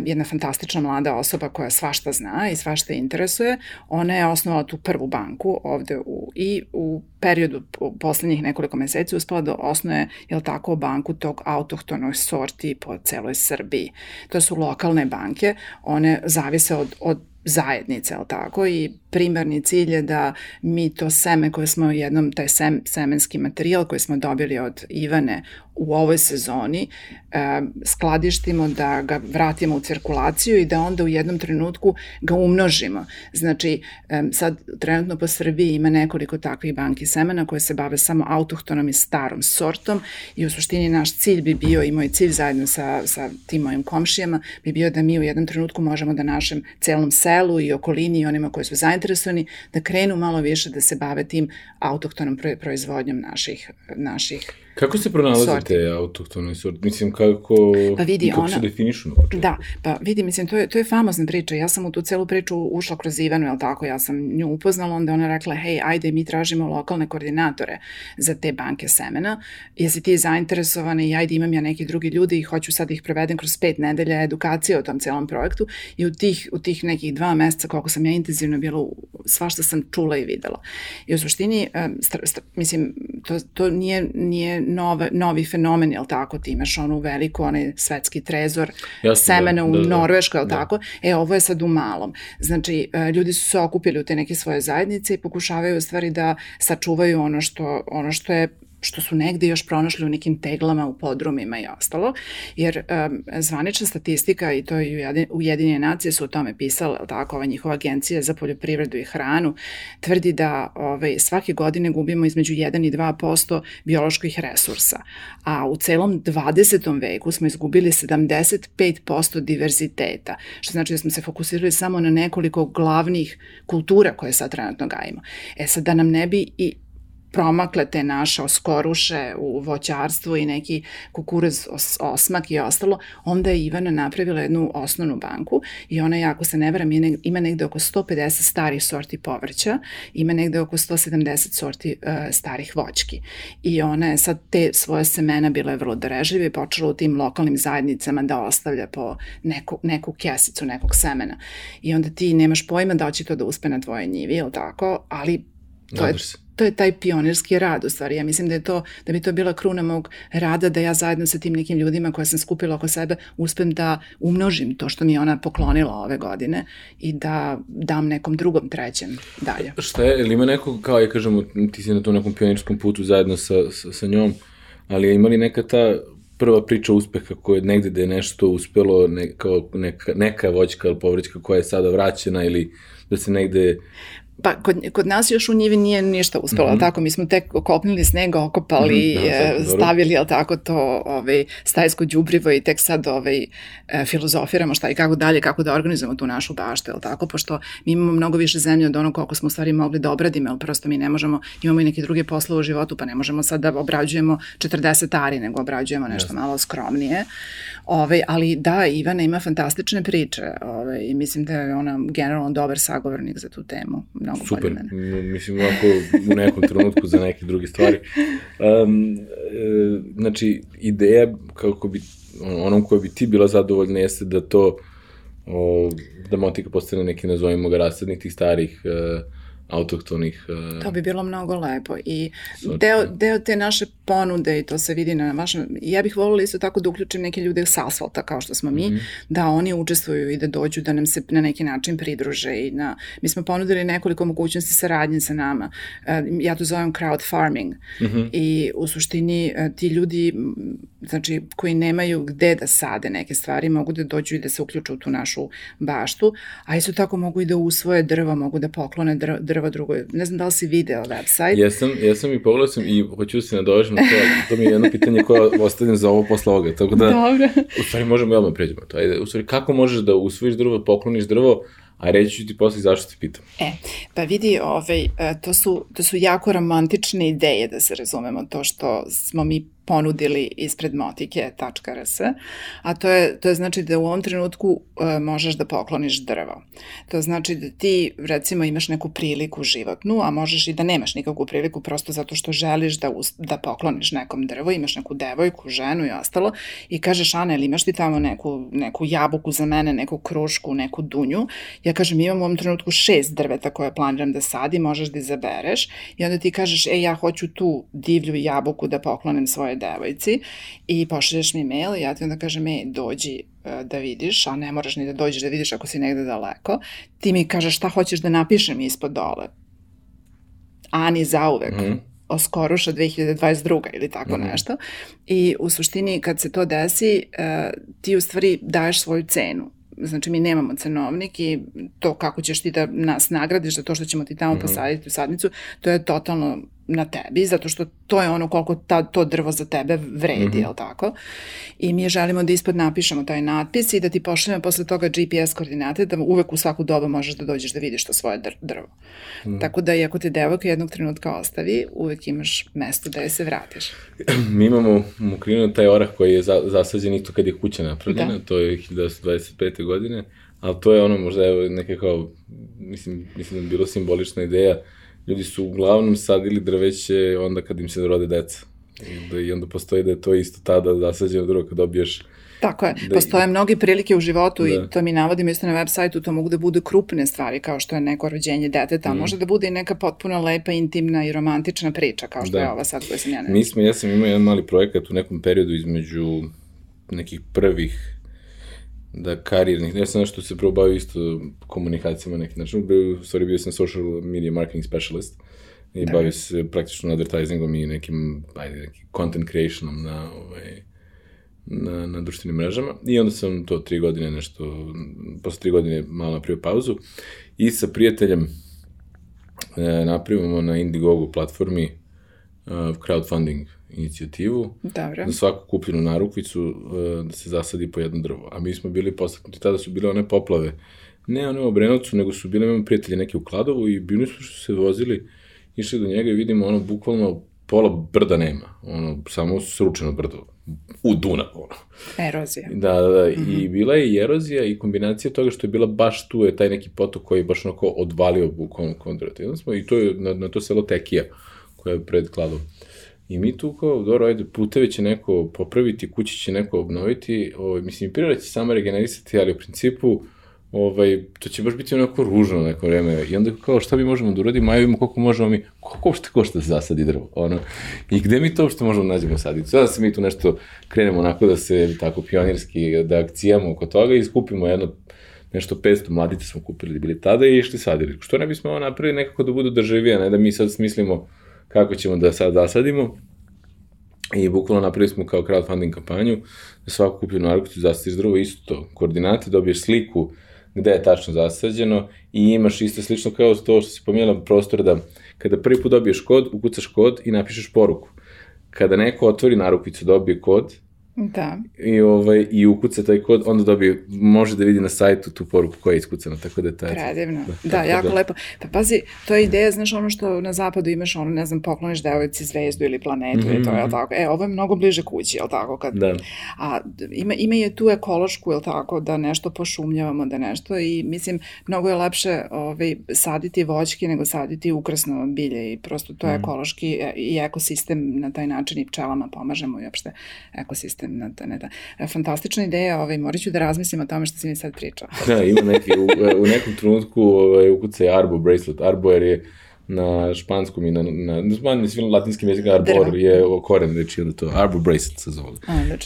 jedna fantastična mlada osoba koja svašta zna i svašta interesuje, ona je osnovala tu prvu banku ovde u, i u periodu poslednjih nekoliko meseci uspela da osnoje, jel tako, banku tog autohtonog sorti po celoj Srbiji. To su lokalne banke, one zavise od, od zajednice, ali tako, i primarni cilj je da mi to seme koje smo jednom, taj sem, semenski materijal koji smo dobili od Ivane u ovoj sezoni e, skladištimo, da ga vratimo u cirkulaciju i da onda u jednom trenutku ga umnožimo. Znači, e, sad trenutno po Srbiji ima nekoliko takvih banki semena koje se bave samo autohtonom i starom sortom i u suštini naš cilj bi bio i moj cilj zajedno sa, sa tim mojim komšijama bi bio da mi u jednom trenutku možemo da našem celom selu i okolini i onima koji su zainteresovani da krenu malo više da se bave tim autohtonom proizvodnjom naših, naših Kako se pronalaze sorti. te autohtone sorte? Mislim, kako, pa vidi, kako ona, se definišu na početku? Da, pa vidi, mislim, to je, to je famozna priča. Ja sam u tu celu priču ušla kroz Ivanu, jel tako? Ja sam nju upoznala, onda ona rekla, hej, ajde, mi tražimo lokalne koordinatore za te banke semena. Jesi ti zainteresovana i ajde, imam ja neki drugi ljudi i hoću sad da ih provedem kroz pet nedelja edukacije o tom celom projektu i u tih, u tih nekih dva meseca koliko sam ja intenzivno bila, svašta sam čula i videla. I u suštini, st, st, mislim, to, to nije, nije nove, novi fenomen, jel tako, ti imaš onu veliku, onaj svetski trezor Jasne, semena da, u da, da, Norveškoj, jel da. tako? E, ovo je sad u malom. Znači, e, ljudi su se okupili u te neke svoje zajednice i pokušavaju u stvari da sačuvaju ono što, ono što je što su negde još pronašli u nekim teglama u podrumima i ostalo, jer um, zvanična statistika i to i Ujedinjene nacije su o tome pisale, tako, ova njihova agencija za poljoprivredu i hranu tvrdi da ovaj, svake godine gubimo između 1 i 2% bioloških resursa, a u celom 20. veku smo izgubili 75% diverziteta, što znači da smo se fokusirali samo na nekoliko glavnih kultura koje sad trenutno gajimo. E sad da nam ne bi i promakle te naše oskoruše u voćarstvu i neki kukuruz os, osmak i ostalo, onda je Ivana napravila jednu osnovnu banku i ona je, ako se ne veram, ima negde oko 150 starih sorti povrća, ima negde oko 170 sorti uh, starih voćki. I ona je sad te svoje semena bila je vrlo darežljive i počela u tim lokalnim zajednicama da ostavlja po neku, neku kesicu nekog semena. I onda ti nemaš pojma da će to da uspe na tvoje njivi, ili tako, ali to je, to je taj pionirski rad u stvari. Ja mislim da je to, da bi to bila kruna mog rada da ja zajedno sa tim nekim ljudima koje sam skupila oko sebe uspem da umnožim to što mi je ona poklonila ove godine i da dam nekom drugom trećem dalje. Šta je, ili ima neko, kao ja kažemo, ti si na tom nekom pionirskom putu zajedno sa, sa, sa njom, ali je imali neka ta prva priča uspeha koja je negde da je nešto uspelo, ne, kao neka, neka voćka ili povrećka koja je sada vraćena ili da se negde Pa kod, kod nas još u njivi nije ništa uspelo, mm -hmm. tako mi smo tek okopnili snega, okopali, mm -hmm, da, stavili, jel tako, to ovaj, stajsko džubrivo i tek sad ovaj, e, filozofiramo šta i kako dalje, kako da organizujemo tu našu baštu, jel tako, pošto mi imamo mnogo više zemlje od onog koliko smo u stvari mogli da obradimo, jel prosto mi ne možemo, imamo i neke druge poslove u životu, pa ne možemo sad da obrađujemo 40 ari, nego obrađujemo nešto yes. malo skromnije. Ove, ali da, Ivana ima fantastične priče ove, i mislim da je ona generalno dobar sagovornik za tu temu. Mnogo Super, mene. mislim ovako u nekom trenutku za neke druge stvari. Um, e, znači, ideja kako bi, onom koja bi ti bila zadovoljna jeste da to o, da motika postane neki, nazovimo ga, rasadnik tih starih uh, autohtonih... Uh, to bi bilo mnogo lepo i deo, deo te naše ponude i to se vidi na vašem... Ja bih volila isto tako da uključim neke ljude s asfalta kao što smo mi, mm -hmm. da oni učestvuju i da dođu da nam se na neki način pridruže i na... Mi smo ponudili nekoliko mogućnosti saradnje sa nama. Uh, ja to zovem crowd farming mm -hmm. i u suštini uh, ti ljudi znači koji nemaju gde da sade neke stvari mogu da dođu i da se uključu u tu našu baštu, a isto tako mogu i da usvoje drva, mogu da poklone drva, drva drugoj. Ne znam da li si video website. Jesam, jesam i pogledao sam i hoću se nadovežem na to, to mi je jedno pitanje koje ostavljam za ovo posle ovoga, tako da Dobre. u stvari možemo i odmah pređemo to. Ajde, u stvari kako možeš da usvojiš drvo, pokloniš drvo, a reći ću ti posle zašto te pitam. E, pa vidi, ovaj, e, to, su, to su jako romantične ideje, da se razumemo, to što smo mi ponudili ispred motike.rs, a to je, to je znači da u ovom trenutku e, možeš da pokloniš drvo. To znači da ti recimo imaš neku priliku životnu, a možeš i da nemaš nikakvu priliku prosto zato što želiš da, us, da pokloniš nekom drvo, imaš neku devojku, ženu i ostalo i kažeš Ana, ili imaš ti tamo neku, neku jabuku za mene, neku krušku, neku dunju. Ja kažem imam u ovom trenutku šest drveta koje planiram da sadim, možeš da izabereš i onda ti kažeš, e ja hoću tu divlju jabuku da poklonim svoje svojoj devojci i pošalješ mi mail i ja ti onda kažem, ej, dođi e, da vidiš, a ne moraš ni da dođeš da vidiš ako si negde daleko. Ti mi kažeš šta hoćeš da napišem ispod dole. Ani zauvek. Mm. Oskoruša 2022. ili tako mm nešto. I u suštini kad se to desi, uh, ti u stvari daješ svoju cenu znači mi nemamo cenovnik i to kako ćeš ti da nas nagradiš za to što ćemo ti tamo mm -hmm. posaditi u sadnicu, to je totalno na tebi, zato što to je ono koliko ta, to drvo za tebe vredi, mm -hmm. jel tako? I mi želimo da ispod napišemo taj natpis i da ti pošaljemo posle toga GPS koordinate, da uvek u svaku dobu možeš da dođeš da vidiš to svoje drvo. Mm. Tako da i ako te devojka jednog trenutka ostavi, uvek imaš mesto da je se vratiš. Mi imamo u Mukrinu taj orah koji je za, zasađen isto kad je kuća napravljena, da. to je 1925. godine, ali to je ono možda evo neke kao, mislim, mislim da je bilo simbolična ideja, ljudi su uglavnom sadili drveće onda kad im se rode deca. I, da, I onda postoji da je to isto tada zasađeno drvo kad dobiješ Tako je, da postoje mnogi prilike u životu da. i to mi navodimo isto na web sajtu, to mogu da budu krupne stvari kao što je neko rođenje deteta, mm. može da bude i neka potpuno lepa, intimna i romantična priča kao što da. je ova sad koja sam ja ne. Mi smo, ja sam imao jedan mali projekat u nekom periodu između nekih prvih da karijernih, ja sam nešto se probao isto komunikacijama neki način, u stvari bio sam social media marketing specialist i da. bavio se praktično advertisingom i nekim, ajde, nekim content creationom na, ovaj, na, na društvenim mrežama i onda sam to tri godine nešto, posle tri godine malo napravio pauzu i sa prijateljem e, napravimo na Indiegogo platformi uh, crowdfunding inicijativu Dobre. za svaku kupljenu narukvicu e, da se zasadi po jedno drvo. A mi smo bili postaknuti, tada su bile one poplave, ne one u Obrenovcu, nego su bile, imamo prijatelji neki u Kladovu i bili smo što se vozili, išli do njega i vidimo ono bukvalno pola brda nema, ono, samo sručeno brdo, u Dunav, ono. Erozija. Da, da, da, mm -hmm. i bila je i erozija i kombinacija toga što je bila baš tu je taj neki potok koji je baš onako odvalio bukvalno kondrata. I, smo, i to je na, na to selo Tekija, koja je pred Kladovom. I mi tu kao, dobro, ajde, puteve će neko popraviti, kući će neko obnoviti, ovaj, mislim, priroda će sama regenerisati, ali u principu, ovaj, to će baš biti onako ružno neko vreme. I onda kao, šta mi možemo da uradimo, ajde vidimo koliko možemo mi, koliko uopšte košta da zasadi drvo, ono, i gde mi to uopšte možemo da nađemo sadicu. Sada se mi tu nešto krenemo onako da se tako pionirski, da akcijamo oko toga i skupimo jedno nešto 500 mladice smo kupili da bili tada i išli sadili. Što ne bismo ovo napravili nekako da budu državije, ne da mi sad smislimo kako ćemo da sad zasadimo. I bukvalno napravili smo kao crowdfunding kampanju, da svaku kupljenu arkutu zasadiš drvo, isto to, koordinate, dobiješ sliku gde je tačno zasađeno i imaš isto slično kao to što si pomijela prostor da kada prvi put dobiješ kod, ukucaš kod i napišeš poruku. Kada neko otvori narukvicu, dobije kod, Da. I, ovaj, I ukuca taj kod, onda dobije, može da vidi na sajtu tu poruku koja je iskucana, tako da je taj... Predivno, da, da jako da. lepo. Pa pazi, to je ideja, znaš, ono što na zapadu imaš, ono, ne znam, pokloniš devojci zvezdu ili planetu, mm -hmm. i to, je mhm. tako? E, ovo je mnogo bliže kući, je tako? Kad, da. A ima, ima je tu ekološku, je tako, da nešto pošumljavamo, da nešto i mislim, mnogo je lepše ovaj, saditi voćke nego saditi ukrasno bilje i prosto to je mm. ekološki e, i ekosistem na taj način i pčelama pomažemo i opšte ekosistem Na ta, ne, ta. E, fantastična ideja, ovaj, morat ću da razmislim o tome što si mi sad pričao. da, ima neki, u, u nekom trenutku ovaj, ukucaj Arbo bracelet. Arbo jer je na španskom i na, na, na, na svim latinskim jezika arbor Drva. je koren reči, onda to arbor bracelet se zove.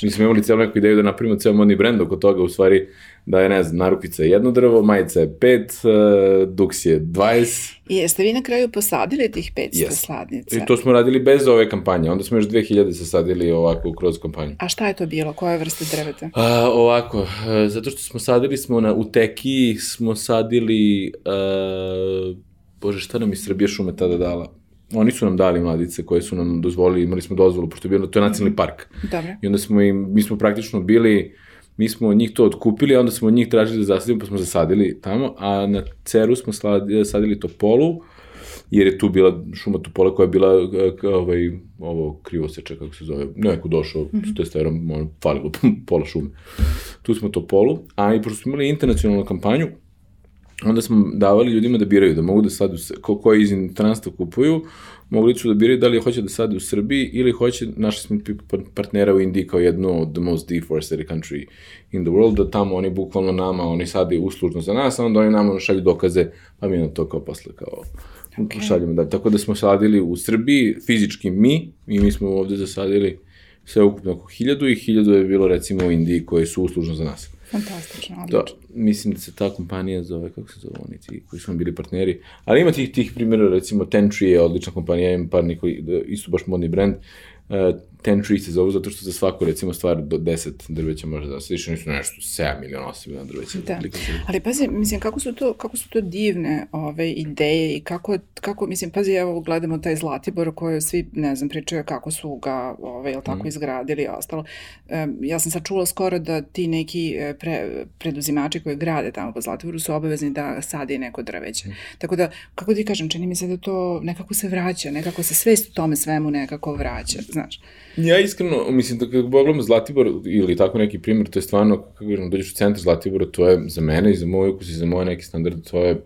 Mi smo imali celu neku ideju da napravimo ceo modni brend oko toga, u stvari da je, ne znam, narupica je jedno drvo, majica je pet, uh, duks je 20. I jeste vi na kraju posadili tih 500 yes. sladnica? I to smo radili bez ove kampanje, onda smo još 2000 sasadili ovako kroz kampanju. A šta je to bilo? Koje vrste drveta? A, ovako, zato što smo sadili smo na, u Teki smo sadili, uh, bože šta nam iz Srbije šume tada dala? oni su nam dali mladice koje su nam dozvolili, imali smo dozvolu, pošto je bilo, to je nacionalni park. Dobro. I onda smo im, mi smo praktično bili mi smo od njih to odkupili, a onda smo od njih tražili da zasadimo, pa smo zasadili tamo, a na Ceru smo sadili Topolu, jer je tu bila šuma Topola koja je bila ovaj, ovo krivo se čeka kako se zove, neko došao mm -hmm. s testerom, ono, falilo pola šume. Tu smo Topolu, a i pošto smo imali internacionalnu kampanju, onda smo davali ljudima da biraju, da mogu da sadu, ko, koji iz inostranstva kupuju, mogli su da biraju da li hoće da sade u Srbiji ili hoće, našli smo partnera u Indiji kao jednu od the most deforested country in the world, da tamo oni bukvalno nama, oni sade uslužno za nas, a onda oni nama šalju dokaze, pa mi na to kao posle kao okay. šaljemo da. Tako da smo sadili u Srbiji, fizički mi, i mi smo ovde zasadili sve ukupno oko hiljadu i hiljadu je bilo recimo u Indiji koje su uslužno za nas. Fantastično, odlično. Da, mislim da se ta kompanija zove, kako se zove oni ti koji su bili partneri, ali ima tih, tih primjera, recimo Tentree je odlična kompanija, ima par neko, isto baš modni brand, uh, ten tree se zovu zato što za svaku recimo stvar do 10 drveća može da se više nisu nešto 7 ili 8 miliona drveća. Da. Ali pazi, mislim kako su to kako su to divne ove ideje i kako kako mislim pazi evo gledamo taj Zlatibor koji svi ne znam pričaju kako su ga ovaj el tako mm. izgradili i ostalo. Um, ja sam sad čula skoro da ti neki e, pre, preduzimači koji grade tamo po Zlatiboru su obavezni da sade neko drveće. Mm. Tako da kako ti kažem čini mi se da to nekako se vraća, nekako se svest u tome svemu nekako vraća, znaš. Ja iskreno, mislim da kako pogledamo Zlatibor ili tako neki primjer, to je stvarno, kako kažem, dođeš u centar Zlatibora, to je za mene i za moj ukus i za moje neki standard, to je,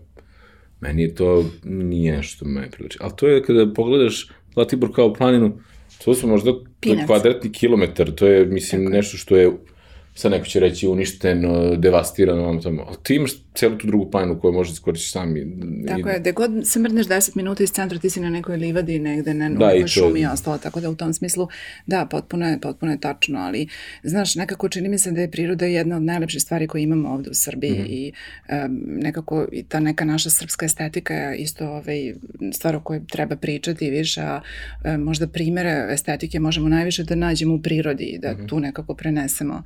meni je to nije nešto me priliči. Ali to je kada pogledaš Zlatibor kao planinu, to su možda Pinac. kvadratni kilometar, to je, mislim, tako. nešto što je sad neko će reći uništeno, devastirano, vam tamo, ali ti imaš celu tu drugu planinu koju možeš iskoristiti sami. Tako je, gde god se mrneš 10 minuta iz centra, ti si na nekoj livadi negde, na da, nekoj šumi i ostalo, tako da u tom smislu, da, potpuno je, potpuno je tačno, ali, znaš, nekako čini mi se da je priroda jedna od najlepših stvari koje imamo ovde u Srbiji mm -hmm. i um, nekako i ta neka naša srpska estetika je isto ovaj, stvar o kojoj treba pričati više, a um, možda primere estetike možemo najviše da nađemo u prirodi i da mm -hmm. tu nekako prenesemo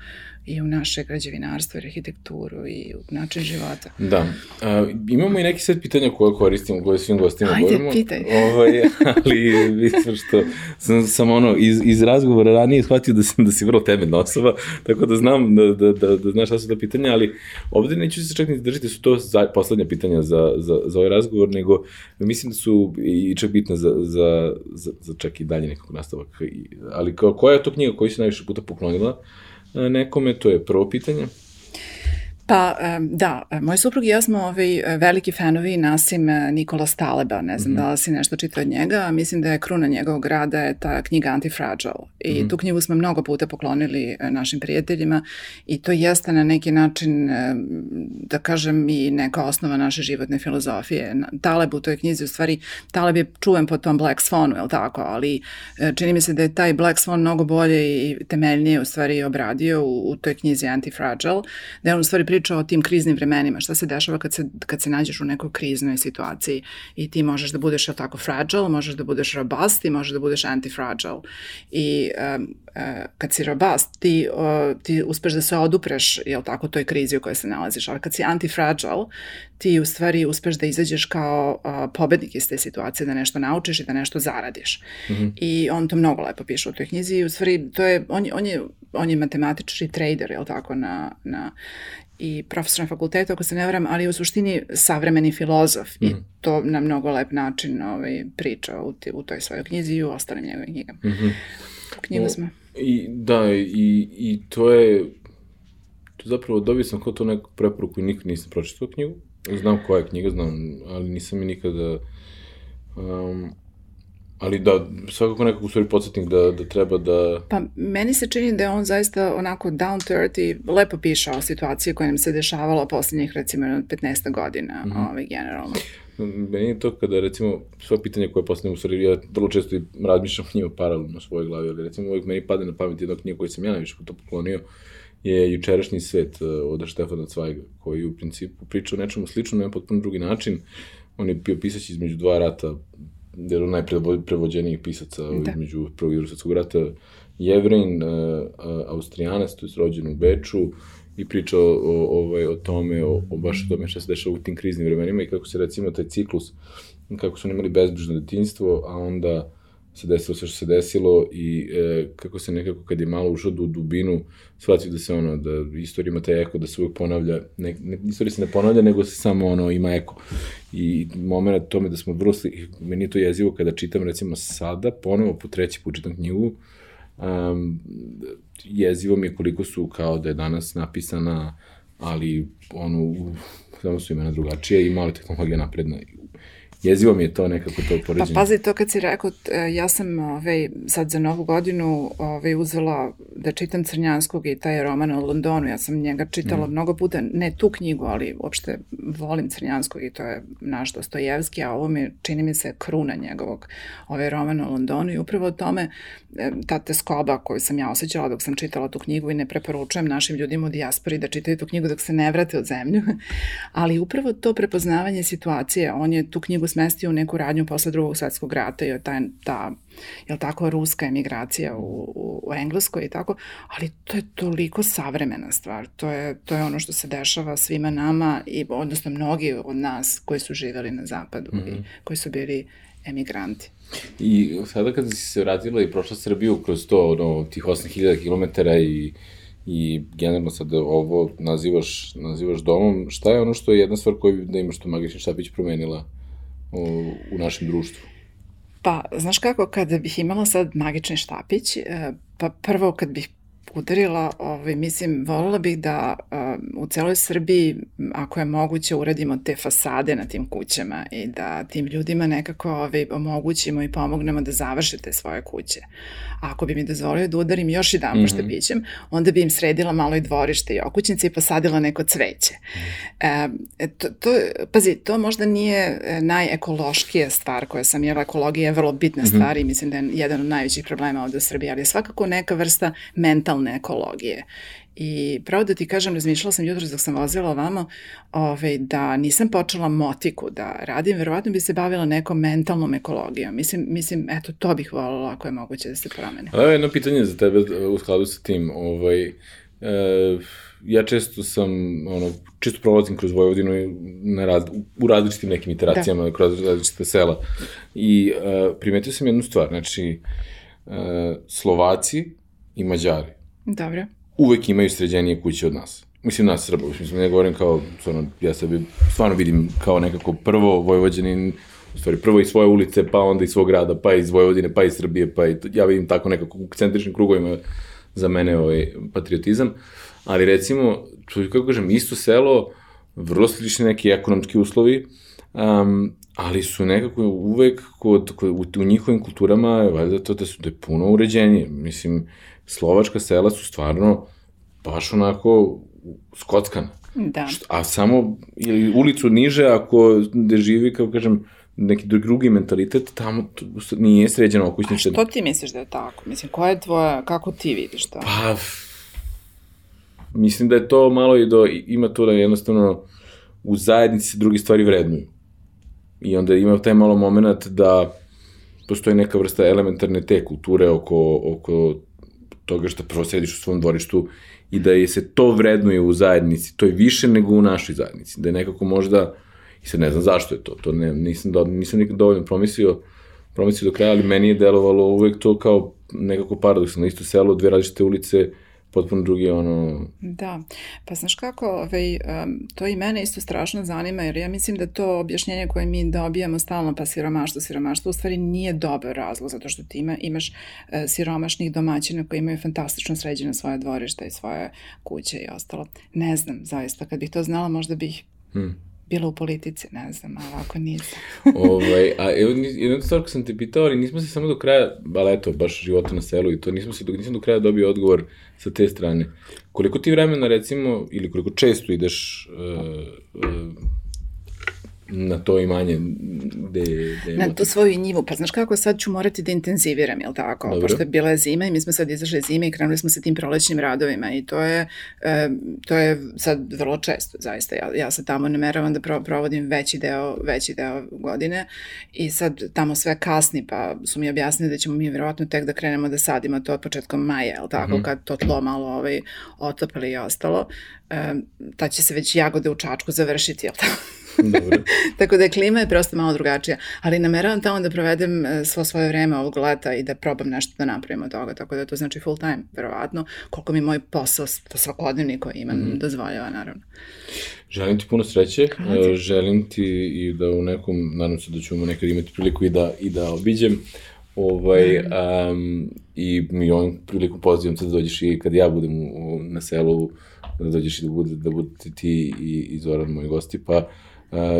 i u naše građevinarstvo i arhitekturu i u način života. Da. A, imamo i neki set pitanja koje koristimo, koje svim gostima Ajde, govorimo. Ajde, pitaj. Ovaj, ali mislim što sam, sam ono, iz, iz razgovora ranije shvatio da, sam, da si vrlo temeljna osoba, tako da znam da, da, da, da znaš šta su ta pitanja, ali ovde neću se čak ni držati, su to za, poslednja pitanja za, za, za ovaj razgovor, nego mislim da su i čak bitna za, za, za, za čak i dalje nekog nastavak. Ali koja je to knjiga koju si najviše puta poklonila? E, nekome, to je prvo pitanje. Pa da, moj suprug i ja smo ovaj, veliki fanovi Nasim Nikola Staleba, ne znam mm -hmm. da li si nešto čitao od njega, mislim da je kruna njegovog rada je ta knjiga Antifragile i mm -hmm. tu knjigu smo mnogo puta poklonili e, našim prijateljima i to jeste na neki način, da kažem, i neka osnova naše životne filozofije. Taleb u toj knjizi, u stvari, Taleb je čuven po tom Black Swanu, je li tako, ali e, čini mi se da je taj Black Swan mnogo bolje i temeljnije u stvari obradio u, u toj knjizi Antifragile, da je on u stvari priča o tim kriznim vremenima, šta se dešava kad se, kad se nađeš u nekoj kriznoj situaciji i ti možeš da budeš tako fragile, možeš da budeš robust i možeš da budeš antifragile. I um, uh, kad si robust, ti, uh, ti uspeš da se odupreš, jel tako, toj krizi u kojoj se nalaziš, ali kad si antifragile, ti u stvari uspeš da izađeš kao uh, pobednik iz te situacije, da nešto naučiš i da nešto zaradiš. Mm -hmm. I on to mnogo lepo piše u toj knjizi i u stvari to je, on je, on je, on je matematičar i trader, jel tako, na, na, i profesor na fakultetu, ako se ne varam, ali u suštini savremeni filozof mm. i mhm. to na mnogo lep način ovaj, priča u, u toj svojoj knjizi i u ostalim njegovim knjigama. Mm -hmm. Knjigu smo. I, da, i, i to je, to zapravo dobio sam kao to neku preporuku i nikad nisam pročitao knjigu. Znam koja je knjiga, znam, ali nisam mi nikada... Um, Ali da, svakako nekako u stvari podsjetnik da, da treba da... Pa meni se čini da je on zaista onako down to earth i lepo piše o situaciji koja nam se dešavala poslednjih recimo 15 godina, mm -hmm. ovaj, generalno. Meni je to kada recimo sva pitanja koje postavljam u stvari, ja vrlo često i razmišljam o njima paralelno u svojoj glavi, ali recimo uvijek meni pade na pamet jedna knjiga koju sam ja najviše puta poklonio, je Jučerašnji svet eh, od Štefana Cvajga, koji u principu priča o nečemu sličnom na potpuno drugi način. On je bio pisać između dva rata, jedan od najprevođenijih pisaca da. između prvog i drugog svetskog rata, Jevrin, uh, uh, Austrijanac, to je rođen u Beču, i priča o, o, ovaj, o tome, o, o baš o tome šta se dešava u tim kriznim vremenima i kako se recimo taj ciklus, kako su oni imali bezbrižno detinjstvo, a onda se desilo sve što se desilo i e, kako se nekako kad je malo ušao u dubinu shvatio da se ono, da istorija ima taj eko da se uvijek ponavlja, ne, ne, istorija se ne ponavlja nego se samo ono ima eko. I moment tome da smo vrlo sli, meni je to jezivo kada čitam recimo sada, ponovo po treći put čitam knjigu um, jezivo mi je koliko su kao da je danas napisana ali ono, samo su imena drugačije i malo tehnologija napredna jezivo mi je to nekako to poređenje. Pa pazi, to kad si rekao, ja sam ovaj, sad za novu godinu ovaj, uzela da čitam Crnjanskog i taj roman o Londonu, ja sam njega čitala mm. mnogo puta, ne tu knjigu, ali uopšte volim Crnjanskog i to je naš Dostojevski, a ovo mi čini mi se kruna njegovog ovaj roman o Londonu i upravo o tome ta teskoba koju sam ja osjećala dok sam čitala tu knjigu i ne preporučujem našim ljudima u dijaspori da čitaju tu knjigu dok se ne vrate od zemlju, ali upravo to prepoznavanje situacije, on je tu knjigu smestio u neku radnju posle drugog svetskog rata i ta, ta je tako, ruska emigracija u, u, u Engleskoj i tako, ali to je toliko savremena stvar, to je, to je ono što se dešava svima nama i odnosno mnogi od nas koji su živeli na zapadu mm -hmm. i mhm. koji su bili emigranti. I sada kada si se vratila i prošla Srbiju kroz to, ono, tih 8000 km i i generalno sad ovo nazivaš, nazivaš domom, šta je ono što je jedna stvar koju da imaš tu magični štapić promenila u, našem društvu? Pa, znaš kako, kada bih imala sad magični štapić, e, pa prvo kad bih udarila, ovaj, mislim, volila bih da uh, u celoj Srbiji, ako je moguće, uradimo te fasade na tim kućama i da tim ljudima nekako ovaj, omogućimo i pomognemo da završe te svoje kuće. A ako bi mi dozvolio da udarim još i dan mm -hmm. štapićem, onda bi im sredila malo i dvorište i okućnice i posadila neko cveće. E, to, to, pazi, to možda nije najekološkija stvar koja sam, jer ekologija je vrlo bitna mm -hmm. stvar i mislim da je jedan od najvećih problema ovde u Srbiji, ali je svakako neka vrsta mentalne ekologije. I pravo da ti kažem, razmišljala sam jutro dok sam vozila ovamo, ovaj, da nisam počela motiku da radim, verovatno bi se bavila nekom mentalnom ekologijom. Mislim, mislim eto, to bih voljela ako je moguće da se promene. Evo jedno pitanje za tebe u skladu sa tim. Ovaj, e, ja često sam, ono, čisto prolazim kroz Vojvodinu na rad, u različitim nekim iteracijama, da. kroz različite sela. I e, primetio sam jednu stvar, znači, e, Slovaci i Mađari. Dobro uvek imaju sređenije kuće od nas. Mislim, nas Srba, mislim, ne govorim kao, stvarno, ja sebi stvarno vidim kao nekako prvo Vojvođanin, u stvari prvo iz svoje ulice, pa onda iz svog grada, pa iz Vojvodine, pa iz Srbije, pa i, ja vidim tako nekako u centričnim krugovima za mene ovaj patriotizam. Ali recimo, kako kažem, isto selo, vrlo slični neki ekonomski uslovi, um, ali su nekako uvek kod, kod, u, u njihovim kulturama, valjda to da su da je puno uređenije. Mislim, slovačka sela su stvarno baš onako skockana. Da. A samo ili ulicu niže, ako gde živi, kao kažem, neki drugi mentalitet, tamo nije sređeno okućnice. A što ti misliš da je tako? Mislim, koja je tvoja, kako ti vidiš to? Pa, mislim da je to malo i do, ima to da jednostavno u zajednici se drugi stvari vrednuju. I onda ima taj malo moment da postoji neka vrsta elementarne te kulture oko, oko toga što prvo sediš u svom dvorištu i da je se to vrednuje u zajednici, to je više nego u našoj zajednici, da je nekako možda, i sad ne znam zašto je to, to ne, nisam, do, nisam nikad dovoljno promislio, promislio do kraja, ali meni je delovalo uvek to kao nekako paradoksalno, isto selo, dve različite ulice, potpuno drugi ono... Da, pa znaš kako, ovaj, to i mene isto strašno zanima, jer ja mislim da to objašnjenje koje mi dobijamo stalno, pa siromaštvo, siromaštvo, u stvari nije dobar razlog, zato što ti ima, imaš uh, siromašnih domaćina koji imaju fantastično sređene svoje dvorište i svoje kuće i ostalo. Ne znam, zaista, kad bih to znala, možda bih hmm bila u politici, ne znam, ali ovako nisam. ovaj, a evo, jedna stvar ko sam te pitao, ali nismo se samo do kraja, ali eto, baš života na selu i to, nismo se, nisam do kraja dobio odgovor sa te strane. Koliko ti vremena, recimo, ili koliko često ideš uh, uh, na to imanje gde, gde Na tu svoju njivu, pa znaš kako sad ću morati da intenziviram, jel tako? Dobro. Pošto je bila zima i mi smo sad izašli zime i krenuli smo sa tim prolećnim radovima i to je, e, to je sad vrlo često, zaista. Ja, ja se tamo nameravam da pro, provodim veći deo, veći deo godine i sad tamo sve kasni, pa su mi objasnili da ćemo mi vjerovatno tek da krenemo da sadimo to od početkom maja, jel tako? Mm -hmm. Kad to tlo malo ovaj, otopili i ostalo. E, ta će se već jagode u Čačku završiti, jel tako? Dobro. Tako da klima je prosto malo drugačija, ali nameravam tamo da provedem e, svo svoje vreme ovog leta i da probam nešto da napravim od toga, tako da to znači full time, verovatno, koliko mi moj posao svakodnevni koji imam mm dozvoljava, naravno. Želim ti puno sreće, Hvala. E, želim ti i da u nekom, nadam se da ćemo nekad imati priliku i da, i da obiđem, ovaj, um, i mi ovim prilikom pozivam se da dođeš i kad ja budem u, na selu, da dođeš i da, bude, da budete ti i, i Zoran moji gosti, pa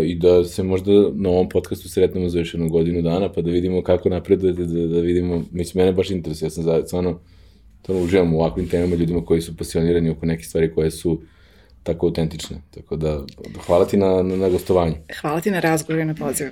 i da se možda na ovom podcastu sretnemo za još jednu godinu dana, pa da vidimo kako napredujete, da, da vidimo, mislim, mene baš interesuje, ja sam za, stvarno, stvarno uživam u ovakvim temama ljudima koji su pasionirani oko neke stvari koje su tako autentične. Tako da, hvala ti na, na, na gostovanju. Hvala ti na razgovoru i na pozivu.